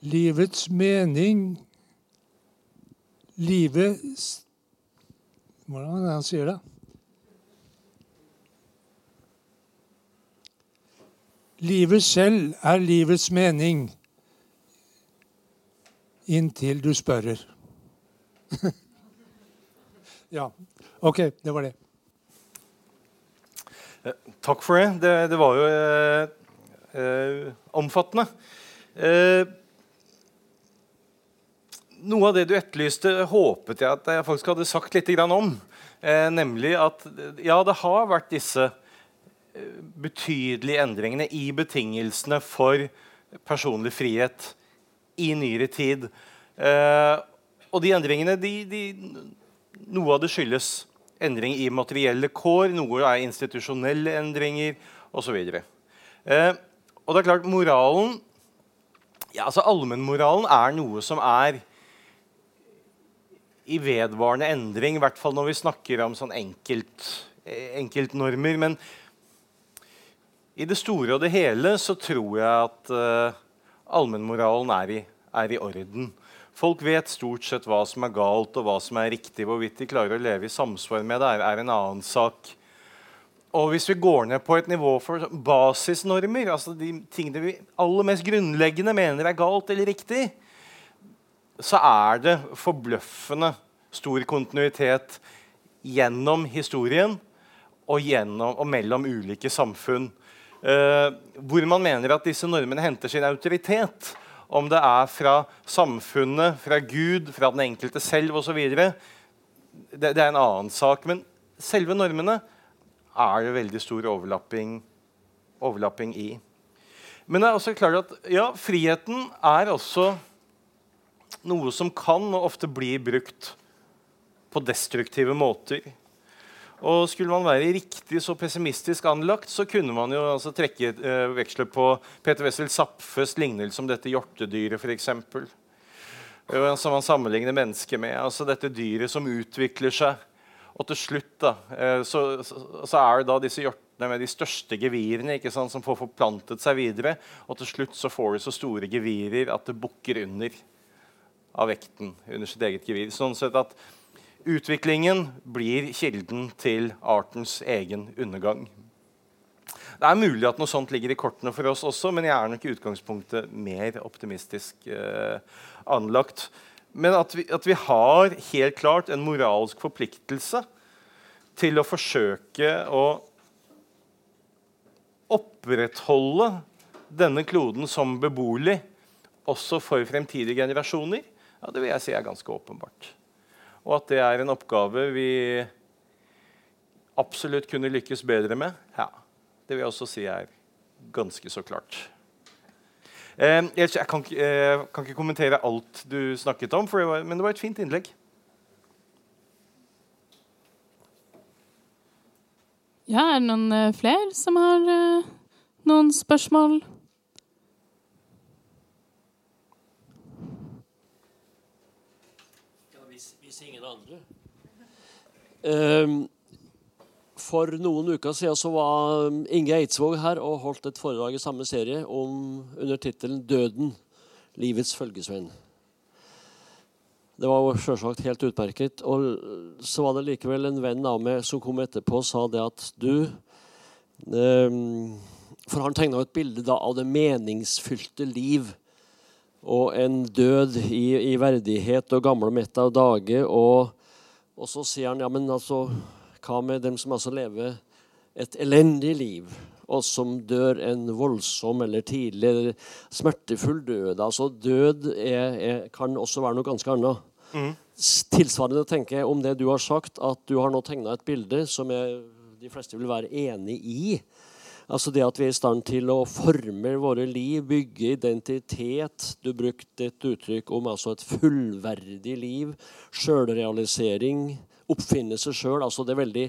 Livets mening Livet Hvordan er det han sier det? Livet selv er livets mening inntil du spørrer. ja. OK, det var det. Eh, takk for det. Det, det var jo eh, eh, omfattende. Eh, noe av det du etterlyste, håpet jeg at jeg faktisk hadde sagt litt om. Eh, nemlig at ja, det har vært disse eh, betydelige endringene i betingelsene for personlig frihet i nyere tid. Eh, og de endringene de, de, Noe av det skyldes endring i materielle kår, noe er institusjonelle endringer osv. Eh, og det er klart, moralen ja, altså Allmennmoralen er noe som er i vedvarende endring, i hvert fall når vi snakker om sånn enkelt, enkeltnormer. Men i det store og det hele så tror jeg at uh, allmennmoralen er er i orden. Folk vet stort sett hva som er galt og hva som er riktig. Hvorvidt de klarer å leve i samsvar med det, er en annen sak. Og hvis vi går ned på et nivå for basisnormer, altså de tingene vi aller mest grunnleggende mener er galt eller riktig, så er det forbløffende stor kontinuitet gjennom historien. og, gjennom, og mellom ulike samfunn. Eh, hvor man mener at disse normene henter sin autoritet. Om det er fra samfunnet, fra Gud, fra den enkelte selv osv. Det, det er en annen sak. Men selve normene er det veldig stor overlapping, overlapping i. Men det er også klart at ja, friheten er også noe som kan og ofte blir brukt på destruktive måter. Og Skulle man være riktig så pessimistisk anlagt, så kunne man jo altså trekke eh, veksler på Peter Wessel Zapfes lignelse om dette hjortedyret, f.eks. Som man sammenligner mennesket med. altså Dette dyret som utvikler seg. Og til slutt da, eh, så, så, er det da disse hjortene med de største gevirene ikke sant, som får forplantet seg videre. Og til slutt så får de så store gevirer at det bukker under av vekten under sitt eget gevir. Sånn sett at Utviklingen blir kilden til artens egen undergang. Det er mulig at noe sånt ligger i kortene for oss også, men jeg er nok i utgangspunktet mer optimistisk eh, anlagt. Men at vi, at vi, har helt klart en moralsk forpliktelse til å forsøke å opprettholde denne kloden som beboelig også for fremtidige generasjoner, ja, det vil jeg si er ganske åpenbart. Og at det er en oppgave vi absolutt kunne lykkes bedre med, ja, det vil jeg også si er ganske så klart. Eh, jeg kan, eh, kan, ikke kommentere alt du snakket om, det var, men det var et fint innlegg. Ja, er det noen uh, flere som har uh, noen spørsmål? Ehm, for noen uker siden så var Inge Eidsvåg her og holdt et foredrag i samme serie om, under tittelen 'Døden livets følgesvenn'. Det var selvsagt helt utmerket. Og så var det likevel en venn av meg som kom etterpå og sa det at du um, For han tegna et bilde da av det meningsfylte liv. Og en død i, i verdighet og gamle mett av dage. og og så sier han ja, men altså, hva med dem som altså lever et elendig liv, og som dør en voldsom eller tidlig eller smertefull død? Altså Død er, er, kan også være noe ganske annet. Mm. Tilsvarende tenker jeg om det du har sagt, at du har nå tegna et bilde som jeg, de fleste vil være enig i. Altså det at vi er i stand til å forme våre liv, bygge identitet. Du brukte et uttrykk om altså et fullverdig liv. Sjølrealisering. Oppfinne seg sjøl. Altså det er veldig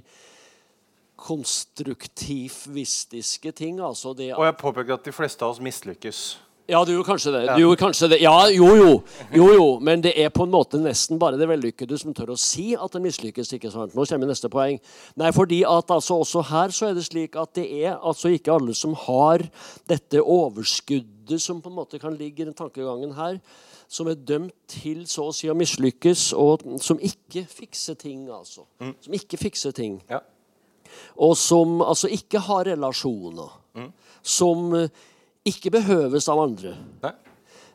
konstruktivistiske ting. Altså det Og jeg påpeker at de fleste av oss mislykkes. Ja, du gjorde kanskje det. Du gjorde kanskje det. Ja, jo, jo. jo, jo. Men det er på en måte nesten bare det vellykkede som tør å si at det mislykkes. ikke sant? Nå kommer neste poeng. Nei, fordi at altså også her så er det slik at det er altså ikke alle som har dette overskuddet som på en måte kan ligge i den tankegangen her, som er dømt til så å si å mislykkes, og som ikke fikser ting, altså. Mm. Som ikke fikser ting. Ja. Og som altså ikke har relasjoner. Mm. Som ikke behøves av andre.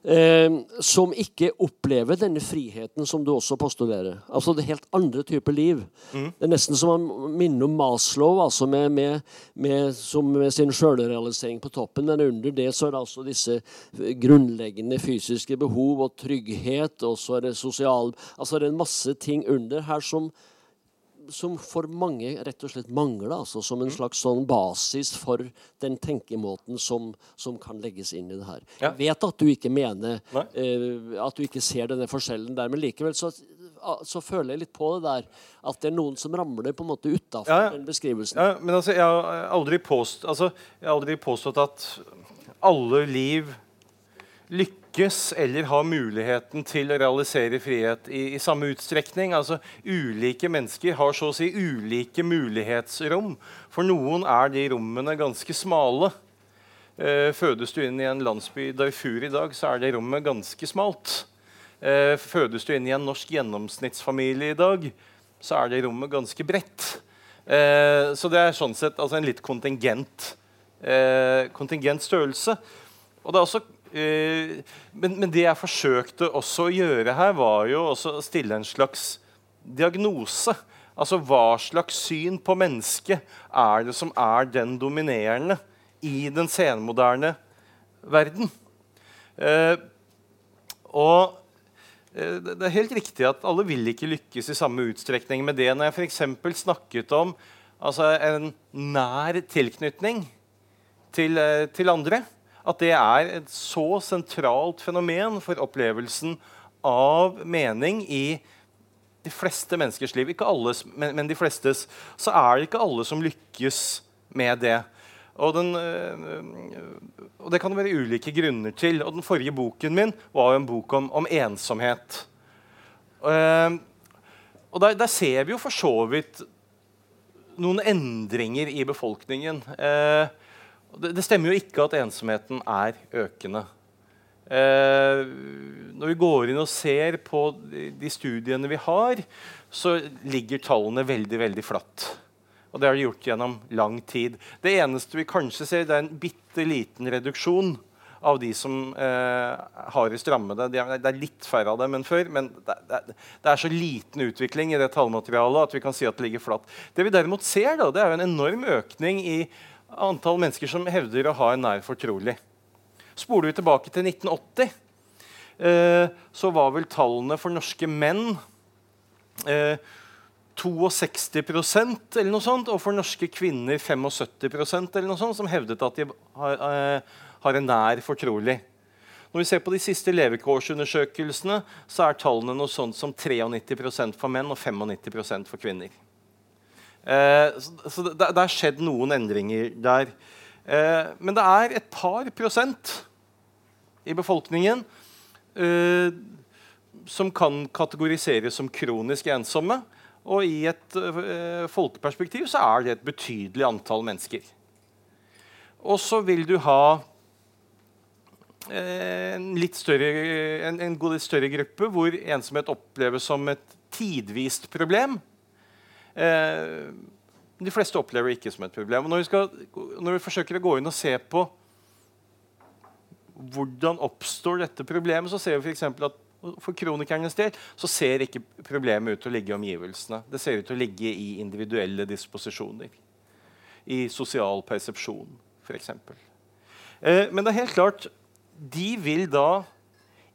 Eh, som ikke opplever denne friheten som du også postulerer. Altså det helt andre typer liv. Mm. Det er nesten som å minne om Maslow, altså med, med, med, med sin sjølrealisering på toppen. Men under det så er det altså disse grunnleggende fysiske behov og trygghet. Og så er det sosial Altså det er en masse ting under her som som for mange rett og slett mangler. Altså, som en mm. slags sånn basis for den tenkemåten som, som kan legges inn i det her. Ja. Jeg vet at du ikke mener uh, At du ikke ser denne forskjellen der, men likevel så, så, føler jeg litt på det der. At det er noen som ramler på en måte utafor ja, ja. den beskrivelsen. Ja, men altså, jeg har aldri påstått, altså, jeg har aldri påstått at alle liv lykkes lykkes eller har muligheten til å realisere frihet i, i, samme utstrekning. Altså, Ulike mennesker har så å si ulike mulighetsrom. For noen er de rommene ganske smale. Eh, fødes du inn i en landsby i Darfur i dag, så er det rommet ganske smalt. Eh, fødes du inn i en norsk gjennomsnittsfamilie i dag, så er det rommet ganske bredt. Eh, så det er sånn sett altså en litt kontingent, eh, kontingent størrelse. Og det er også men, men, det jeg forsøkte også å gjøre her, var jo også å stille en slags diagnose. Altså hva slags syn på mennesket er det som er den dominerende i den senmoderne verden? Eh, og eh, det er helt riktig at alle vil ikke lykkes i samme utstrekning med det. Når jeg f.eks. snakket om altså en nær tilknytning til, eh, til, andre, at det er et så sentralt fenomen for opplevelsen av mening i de fleste menneskers liv, ikke alles, men, men, de flestes, så er det ikke alle som lykkes med det. Og, den, øh, og, det kan det være ulike grunner til. Og den forrige boken min var jo en bok om, om ensomhet. Uh, og der, der, ser vi jo for så vidt noen endringer i befolkningen. Uh, det, stemmer jo ikke at ensomheten er økende. Eh, når vi går inn og ser på de studiene vi har, så ligger tallene veldig, veldig flatt. Og det har de gjort gjennom lang tid. Det eneste vi kanskje ser, det er en bitte liten reduksjon av de som eh, har det strammede. Det er, det er litt færre av dem enn før, men det, er så liten utvikling i det tallmaterialet at vi kan si at det ligger flatt. Det vi derimot ser, da, det er en enorm økning i antall mennesker som hevder å ha en nær fortrolig. Spoler vi tilbake til 1980, Eh, så var vel tallene for norske menn eh, 62% eller noe sånt, og for norske kvinner 75% eller noe sånt, som hevdet at de har, eh, har en nær fortrolig. Når vi ser på de siste levekårsundersøkelsene, så er tallene noe sånt som 93% for menn og 95% for kvinner. Eh, så, så det, det, er skjedd noen endringer der. Eh, men det er et par prosent i befolkningen eh, som kan kategoriseres som kronisk ensomme. Og i et uh, folkeperspektiv så er det et betydelig antall mennesker. Og så vil du ha eh, en litt større, en, en god litt større gruppe hvor ensomhet oppleves som et tidvist problem. Eh, de fleste opplever det ikke som et problem. Når vi, skal, når vi forsøker å gå inn og se på hvordan oppstår dette problemet, så ser vi f.eks. at for kronikernes del så ser ikke problemet ut til å ligge i omgivelsene. Det ser ut til å ligge i individuelle disposisjoner. I sosial persepsjon, f.eks. Eh, men det er helt klart de vil da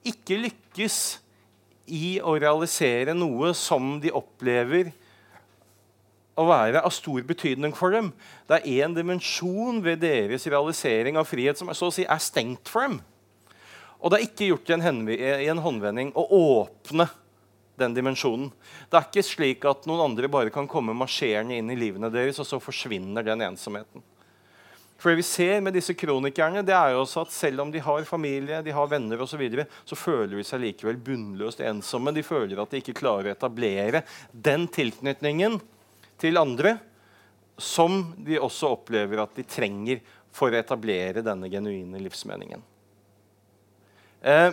ikke lykkes i å realisere noe som de opplever å være av stor betydning for dem. Det er én dimensjon ved deres realisering av frihet som så å si er stengt for dem. Og det er ikke gjort i en, i en håndvending å åpne den dimensjonen. Det er ikke slik at noen andre bare kan komme marsjerende inn i livene deres, og så forsvinner den ensomheten. For det vi ser med disse kronikerne, det er jo også at selv om de har familie, de har venner osv., så, videre, så føler de seg likevel bunnløst ensomme. De føler at de ikke klarer å etablere den tilknytningen til andre som de også opplever at de trenger for å etablere denne genuine livsmeningen. Eh,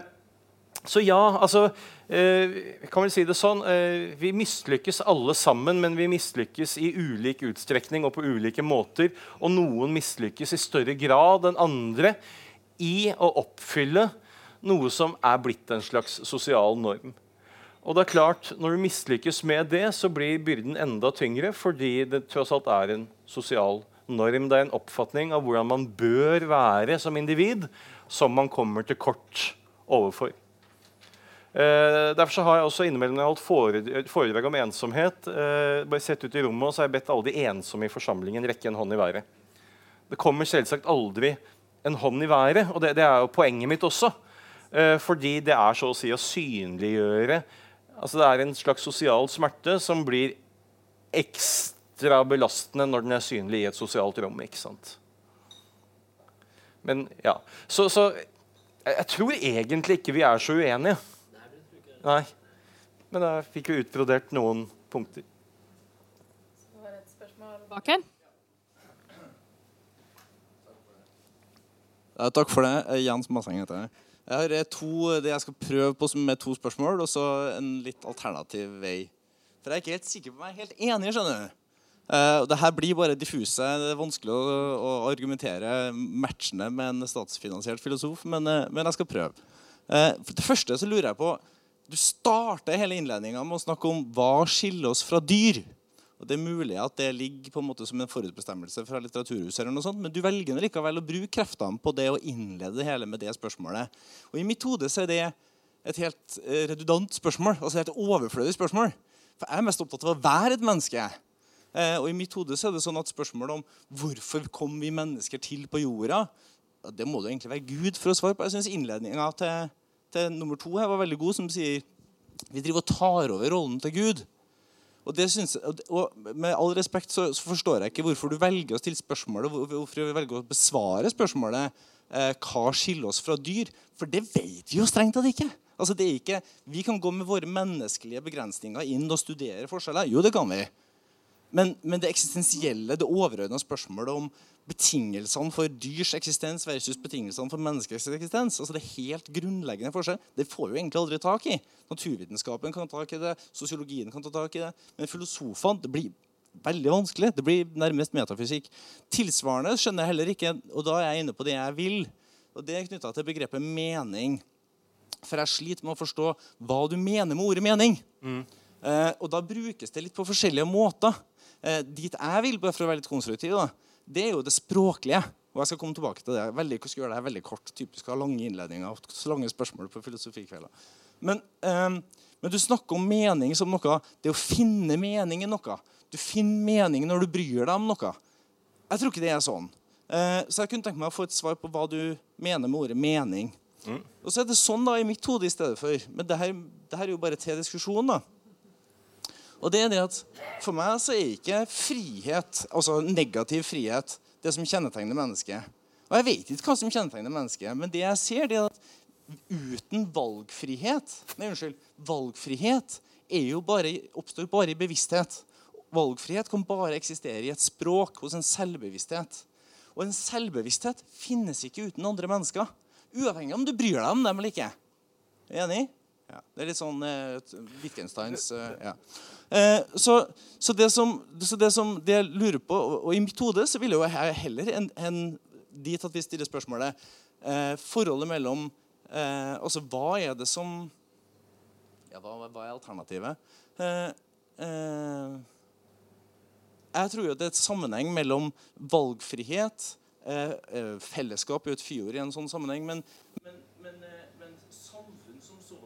så ja, altså eh, kan vel si det sånn, eh, Vi mislykkes alle sammen, men vi mislykkes i ulik utstrekning og på ulike måter. Og noen mislykkes i større grad enn andre i å oppfylle noe som er blitt en slags sosial norm. Og det er klart, Når du mislykkes med det, så blir byrden enda tyngre, fordi det tross alt er en sosial norm. Det er en oppfatning av hvordan man bør være som individ, som man kommer til kort overfor. Eh, derfor har jeg også innimellom holdt foredrag om ensomhet, eh, bare sett ut i rommet, og så har jeg bedt alle de ensomme i forsamlingen rekke en hånd i været. Det kommer selvsagt aldri en hånd i været, og det, det er jo poenget mitt også. Eh, fordi det er så å si å synliggjøre Altså det er en slags sosial smerte som blir ekstra belastende når den er synlig i et sosialt rom. ikke sant? Men ja, Så, så jeg, jeg, tror egentlig ikke vi er så uenige. Nei. Men da fikk vi utbrodert noen punkter. Så var det et spørsmål bak her. takk for det. Jens Masseng heter jeg. Jeg har eh, to, det jeg skal prøve på med to spørsmål, og så en litt alternativ vei. For jeg er ikke helt sikker på om jeg er helt enig. skjønner du. Uh, det her blir bare diffuse. Det er vanskelig å, å argumentere matchende med en statsfinansiert filosof, men, uh, men jeg skal prøve. Uh, for det første så lurer jeg på Du starter hele innledninga med å snakke om hva skiller oss fra dyr. Og Det er mulig at det ligger på en måte som en forutbestemmelse fra Litteraturhuset, eller noe sånt, men du velger likevel å bruke kreftene på det å innlede det hele med det spørsmålet. Og I mitt hode så er det et helt eh, redundant spørsmål, altså et overflødig spørsmål. For jeg er mest opptatt av å være et menneske. Eh, og i mitt hode så er det sånn at Spørsmålet om hvorfor kom vi mennesker til på jorda, det må det egentlig være Gud for å svare på. Jeg syns innledninga til, til, nummer to her var veldig god, som sier vi driver og tar over rollen til Gud. Og, synes, og Med all respekt så, så, forstår jeg ikke hvorfor du velger å stille spørsmålet, hvorfor du velger å besvare spørsmålet eh, hva skiller oss fra dyr. For det vet vi jo strengt tatt ikke. Altså, det er ikke. Vi kan gå med våre menneskelige begrensninger inn og studere forskjeller. Jo, det kan vi. Men, men det eksistensielle, det overordna spørsmålet om betingelsene for dyrs eksistens versus betingelsene for menneskets eksistens, altså det helt grunnleggende forskjell, det får vi egentlig aldri tak i. Naturvitenskapen kan ta tak i det, sosiologien kan ta tak i det, men filosofene det blir veldig vanskelig. Det blir nærmest metafysikk. Tilsvarende skjønner jeg heller ikke, og da er jeg inne på det jeg vil. og Det er knytta til begrepet mening. For jeg sliter med å forstå hva du mener med ordet mening. Mm. Eh, og da brukes det litt på forskjellige måter. Eh, dit jeg vil, bare for å være litt konstruktiv, da, det er jo det språklige. Og jeg skal komme tilbake til det. Veldig, jeg skal gjøre det veldig kort. Typisk ha lange innledninger og lange spørsmål på filosofikvelder. Men, eh, men, du snakker om mening som noe Det å finne mening i noe. Du finner mening når du bryr deg om noe. Jeg tror ikke det er sånn. Eh, så jeg kunne tenke meg å få et svar på hva du mener med ordet mening. Mm. Og så er det sånn da i mitt hode i stedet for. Men det her, det her er jo bare til diskusjon. da. Og det er det at For meg så er ikke frihet, altså negativ frihet, det som kjennetegner mennesket. Og jeg vet ikke hva som kjennetegner mennesket, men det jeg ser, det er at uten valgfrihet Nei, unnskyld. Valgfrihet bare, oppstår bare i bevissthet. Valgfrihet kan bare eksistere i et språk, hos en selvbevissthet. Og en selvbevissthet finnes ikke uten andre mennesker. Uavhengig om du bryr deg om dem eller ikke. Enig? Ja, det er litt sånn uh, Wittgensteins uh, ja. Uh, så, så, det som, så, det som, det jeg lurer på Og, i mitt hode så vil jeg heller enn en, dit at vi stiller spørsmålet Forholdet mellom Altså, hva er det som Ja, hva, hva er alternativet? jeg tror jo det er et sammenheng mellom valgfrihet Fellesskap jo et fyord i en sånn sammenheng. men, men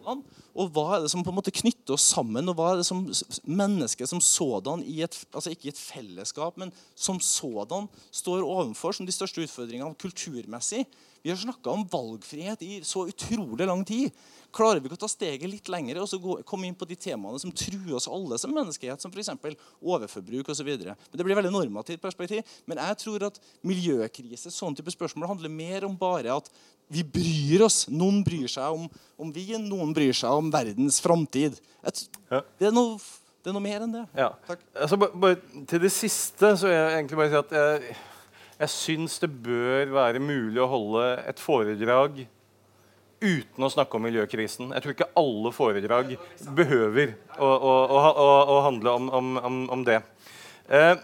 sådan. Og hva er det som på en måte knytter oss sammen? Og hva er det som mennesket som sådan, i et, altså ikke i et fellesskap, men som sådan, står overfor som de største utfordringene kulturmessig? Vi har snakka om valgfrihet i så utrolig lang tid. Klarer vi ikke å ta steget litt lenger og så gå, komme inn på de temaene som truer oss alle som menneskehet, som f.eks. overforbruk osv.? Det blir veldig normativt perspektiv. Men jeg tror at miljøkrise sånn type spørsmål handler mer om bare at vi bryr oss. Noen bryr seg om, om vi, noen bryr seg om verdens framtid. Det, det, er noe mer enn det. Ja. Altså, bare, til det siste så vil jeg egentlig bare si at jeg, jeg syns det bør være mulig å holde et foredrag uten å snakke om miljøkrisen. Jeg tror ikke alle foredrag behøver å, å, å, å handle om, om, om det. Eh,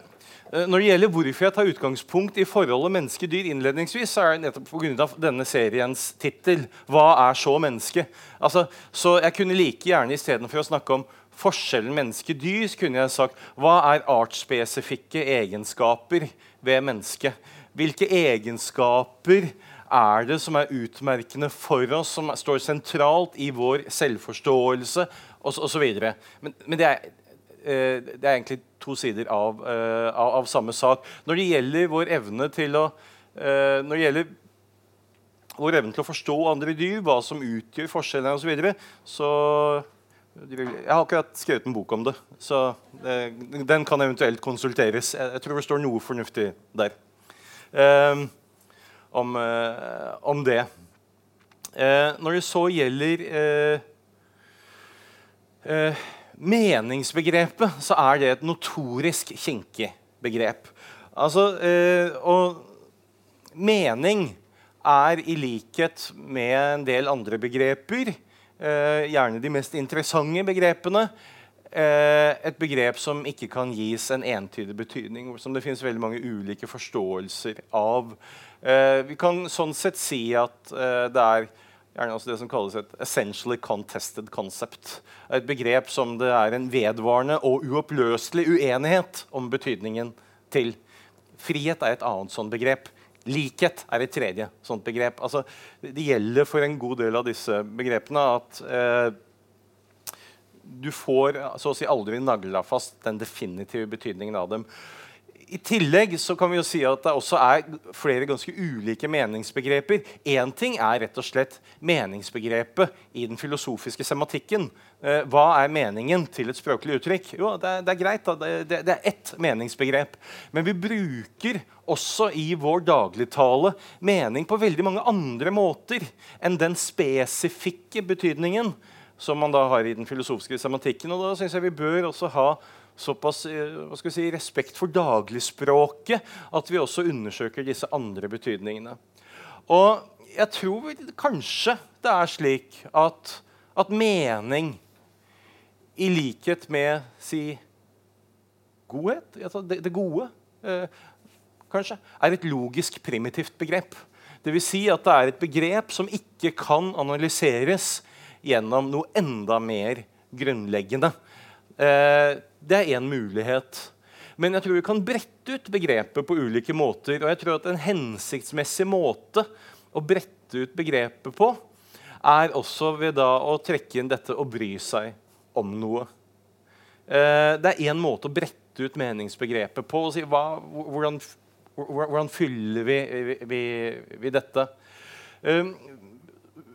Eh, når det gjelder hvorfor jeg tar utgangspunkt i forholdet menneske-dyr, innledningsvis, så er det nettopp pga. denne seriens tittel 'Hva er så menneske?' Altså, så jeg kunne like gjerne istedenfor å snakke om forskjellen menneske-dyr, kunne jeg sagt 'Hva er artsspesifikke egenskaper ved mennesket?' Hvilke egenskaper er det som er utmerkende for oss, som står sentralt i vår selvforståelse osv. Men, men det er Eh, det er egentlig to sider av, eh, av, av, samme sak. Når det gjelder vår evne til å eh, når det gjelder vår evne til å forstå andre dyr, hva som utgjør forskjellene osv., så, videre, så Jeg har akkurat skrevet en bok om det, så den kan eventuelt konsulteres. Jeg, tror det står noe fornuftig der um, om, det. Uh, når det så gjelder uh, meningsbegrepet, så er det et notorisk kinkig begrep. Altså, eh, og mening er i likhet med en del andre begreper, eh, gjerne de mest interessante begrepene, eh, et begrep som ikke kan gis en entydig betydning, som det finnes veldig mange ulike forståelser av. Eh, vi kan sånn sett si at eh, det er gjerne det som kalles et essentially contested concept. Et begrep som det er en vedvarende og uoppløselig uenighet om betydningen til. Frihet er et annet sånt begrep. Likhet er et tredje sånt begrep. Altså, det gjelder for en god del av disse begrepene at eh, du får så å si aldri nagla fast den definitive betydningen av dem. I tillegg så kan vi jo si at det også er flere ganske ulike meningsbegreper. Én ting er rett og slett meningsbegrepet i den filosofiske sematikken. Eh, hva er meningen til et språklig uttrykk? Jo, det er, det er greit. Det, det, det, er ett meningsbegrep. Men vi bruker også i vår dagligtale mening på veldig mange andre måter enn den spesifikke betydningen som man da har i den filosofiske sematikken. Og da synes jeg vi bør også ha såpass eh, si, respekt for dagligspråket at vi også undersøker disse andre betydningene. Og jeg tror kanskje det er slik at, at mening, i likhet med si godhet, det, det gode, eh, kanskje, er et logisk primitivt begrep. Dvs. Si at det er et begrep som ikke kan analyseres gjennom noe enda mer grunnleggende. Eh, det er én mulighet. Men jeg tror vi kan brette ut begrepet på ulike måter. Og jeg tror at en hensiktsmessig måte å brette ut begrepet på er også ved da å trekke inn dette å bry seg om noe. Eh, det er én måte å brette ut meningsbegrepet på. og si hva, hvordan, hvordan, fyller vi, vi, vi dette?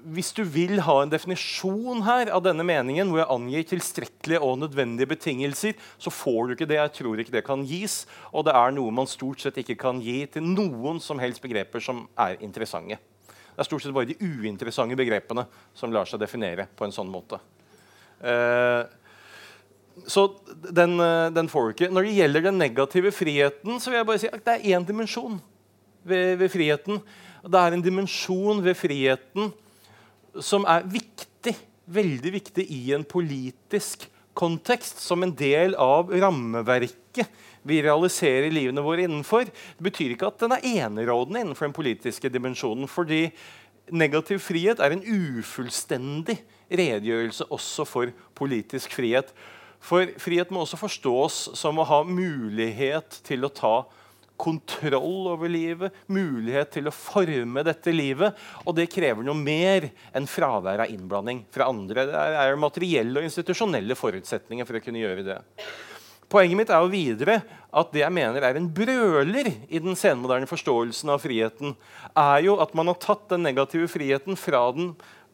Eh, hvis du vil ha en definisjon her av denne meningen, hvor jeg angir tilstrekkelige og nødvendige betingelser, så får du ikke det. Jeg tror ikke det kan gis. Og det er noe man stort sett ikke kan gi til noen som helst begreper som er interessante. Det er stort sett bare de uinteressante begrepene som lar seg definere på en sånn måte. Uh, så den, uh, den, får du ikke. Når det gjelder den negative friheten, så vil jeg bare si at det er én dimensjon ved, ved friheten. Det er en dimensjon ved friheten som er viktig, veldig viktig i en politisk kontekst, som en del av rammeverket vi realiserer livene våre innenfor. Det betyr ikke at den er enerådende innenfor den politiske dimensjonen. fordi negativ frihet er en ufullstendig redegjørelse også for politisk frihet. For frihet må også forstås som å ha mulighet til å ta kontroll over livet, mulighet til å forme dette livet. Og det krever noe mer enn fravær av innblanding fra andre. Det er materielle og institusjonelle forutsetninger for å kunne gjøre det. Poenget mitt er jo videre at det jeg mener er en brøler i den senmoderne forståelsen av friheten, er jo at man har tatt den negative friheten fra, den,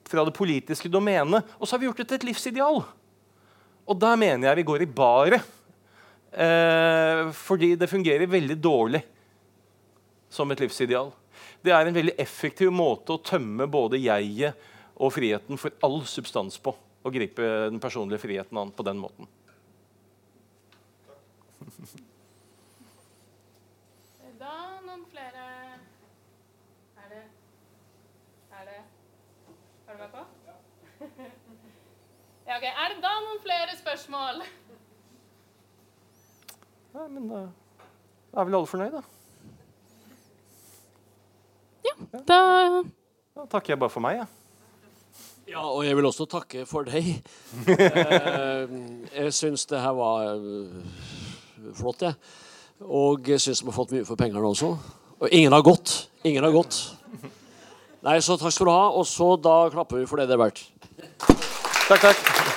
fra det politiske domenet, og så har vi gjort det til et livsideal. Og der mener jeg vi går i baret. Eh, fordi det fungerer veldig dårlig som et livsideal. Det er en veldig effektiv måte å tømme både jeget og friheten for all substans på. Å gripe den personlige friheten an på den måten. Da noen flere Er det Er det Har du meg på? Ja. ja, ok. Er det da noen flere spørsmål? Ja, men da er vel alle fornøyd, da. Ja, da Da takker jeg bare for meg, jeg. Ja. ja, og jeg vil også takke for deg. eh, jeg syns det her var uh, flott, jeg. Og jeg syns vi har fått mye for pengene også. Og ingen har gått. Ingen har gått. Nei, så takk skal du ha. Og så da klapper vi for det det er verdt. Takk, takk.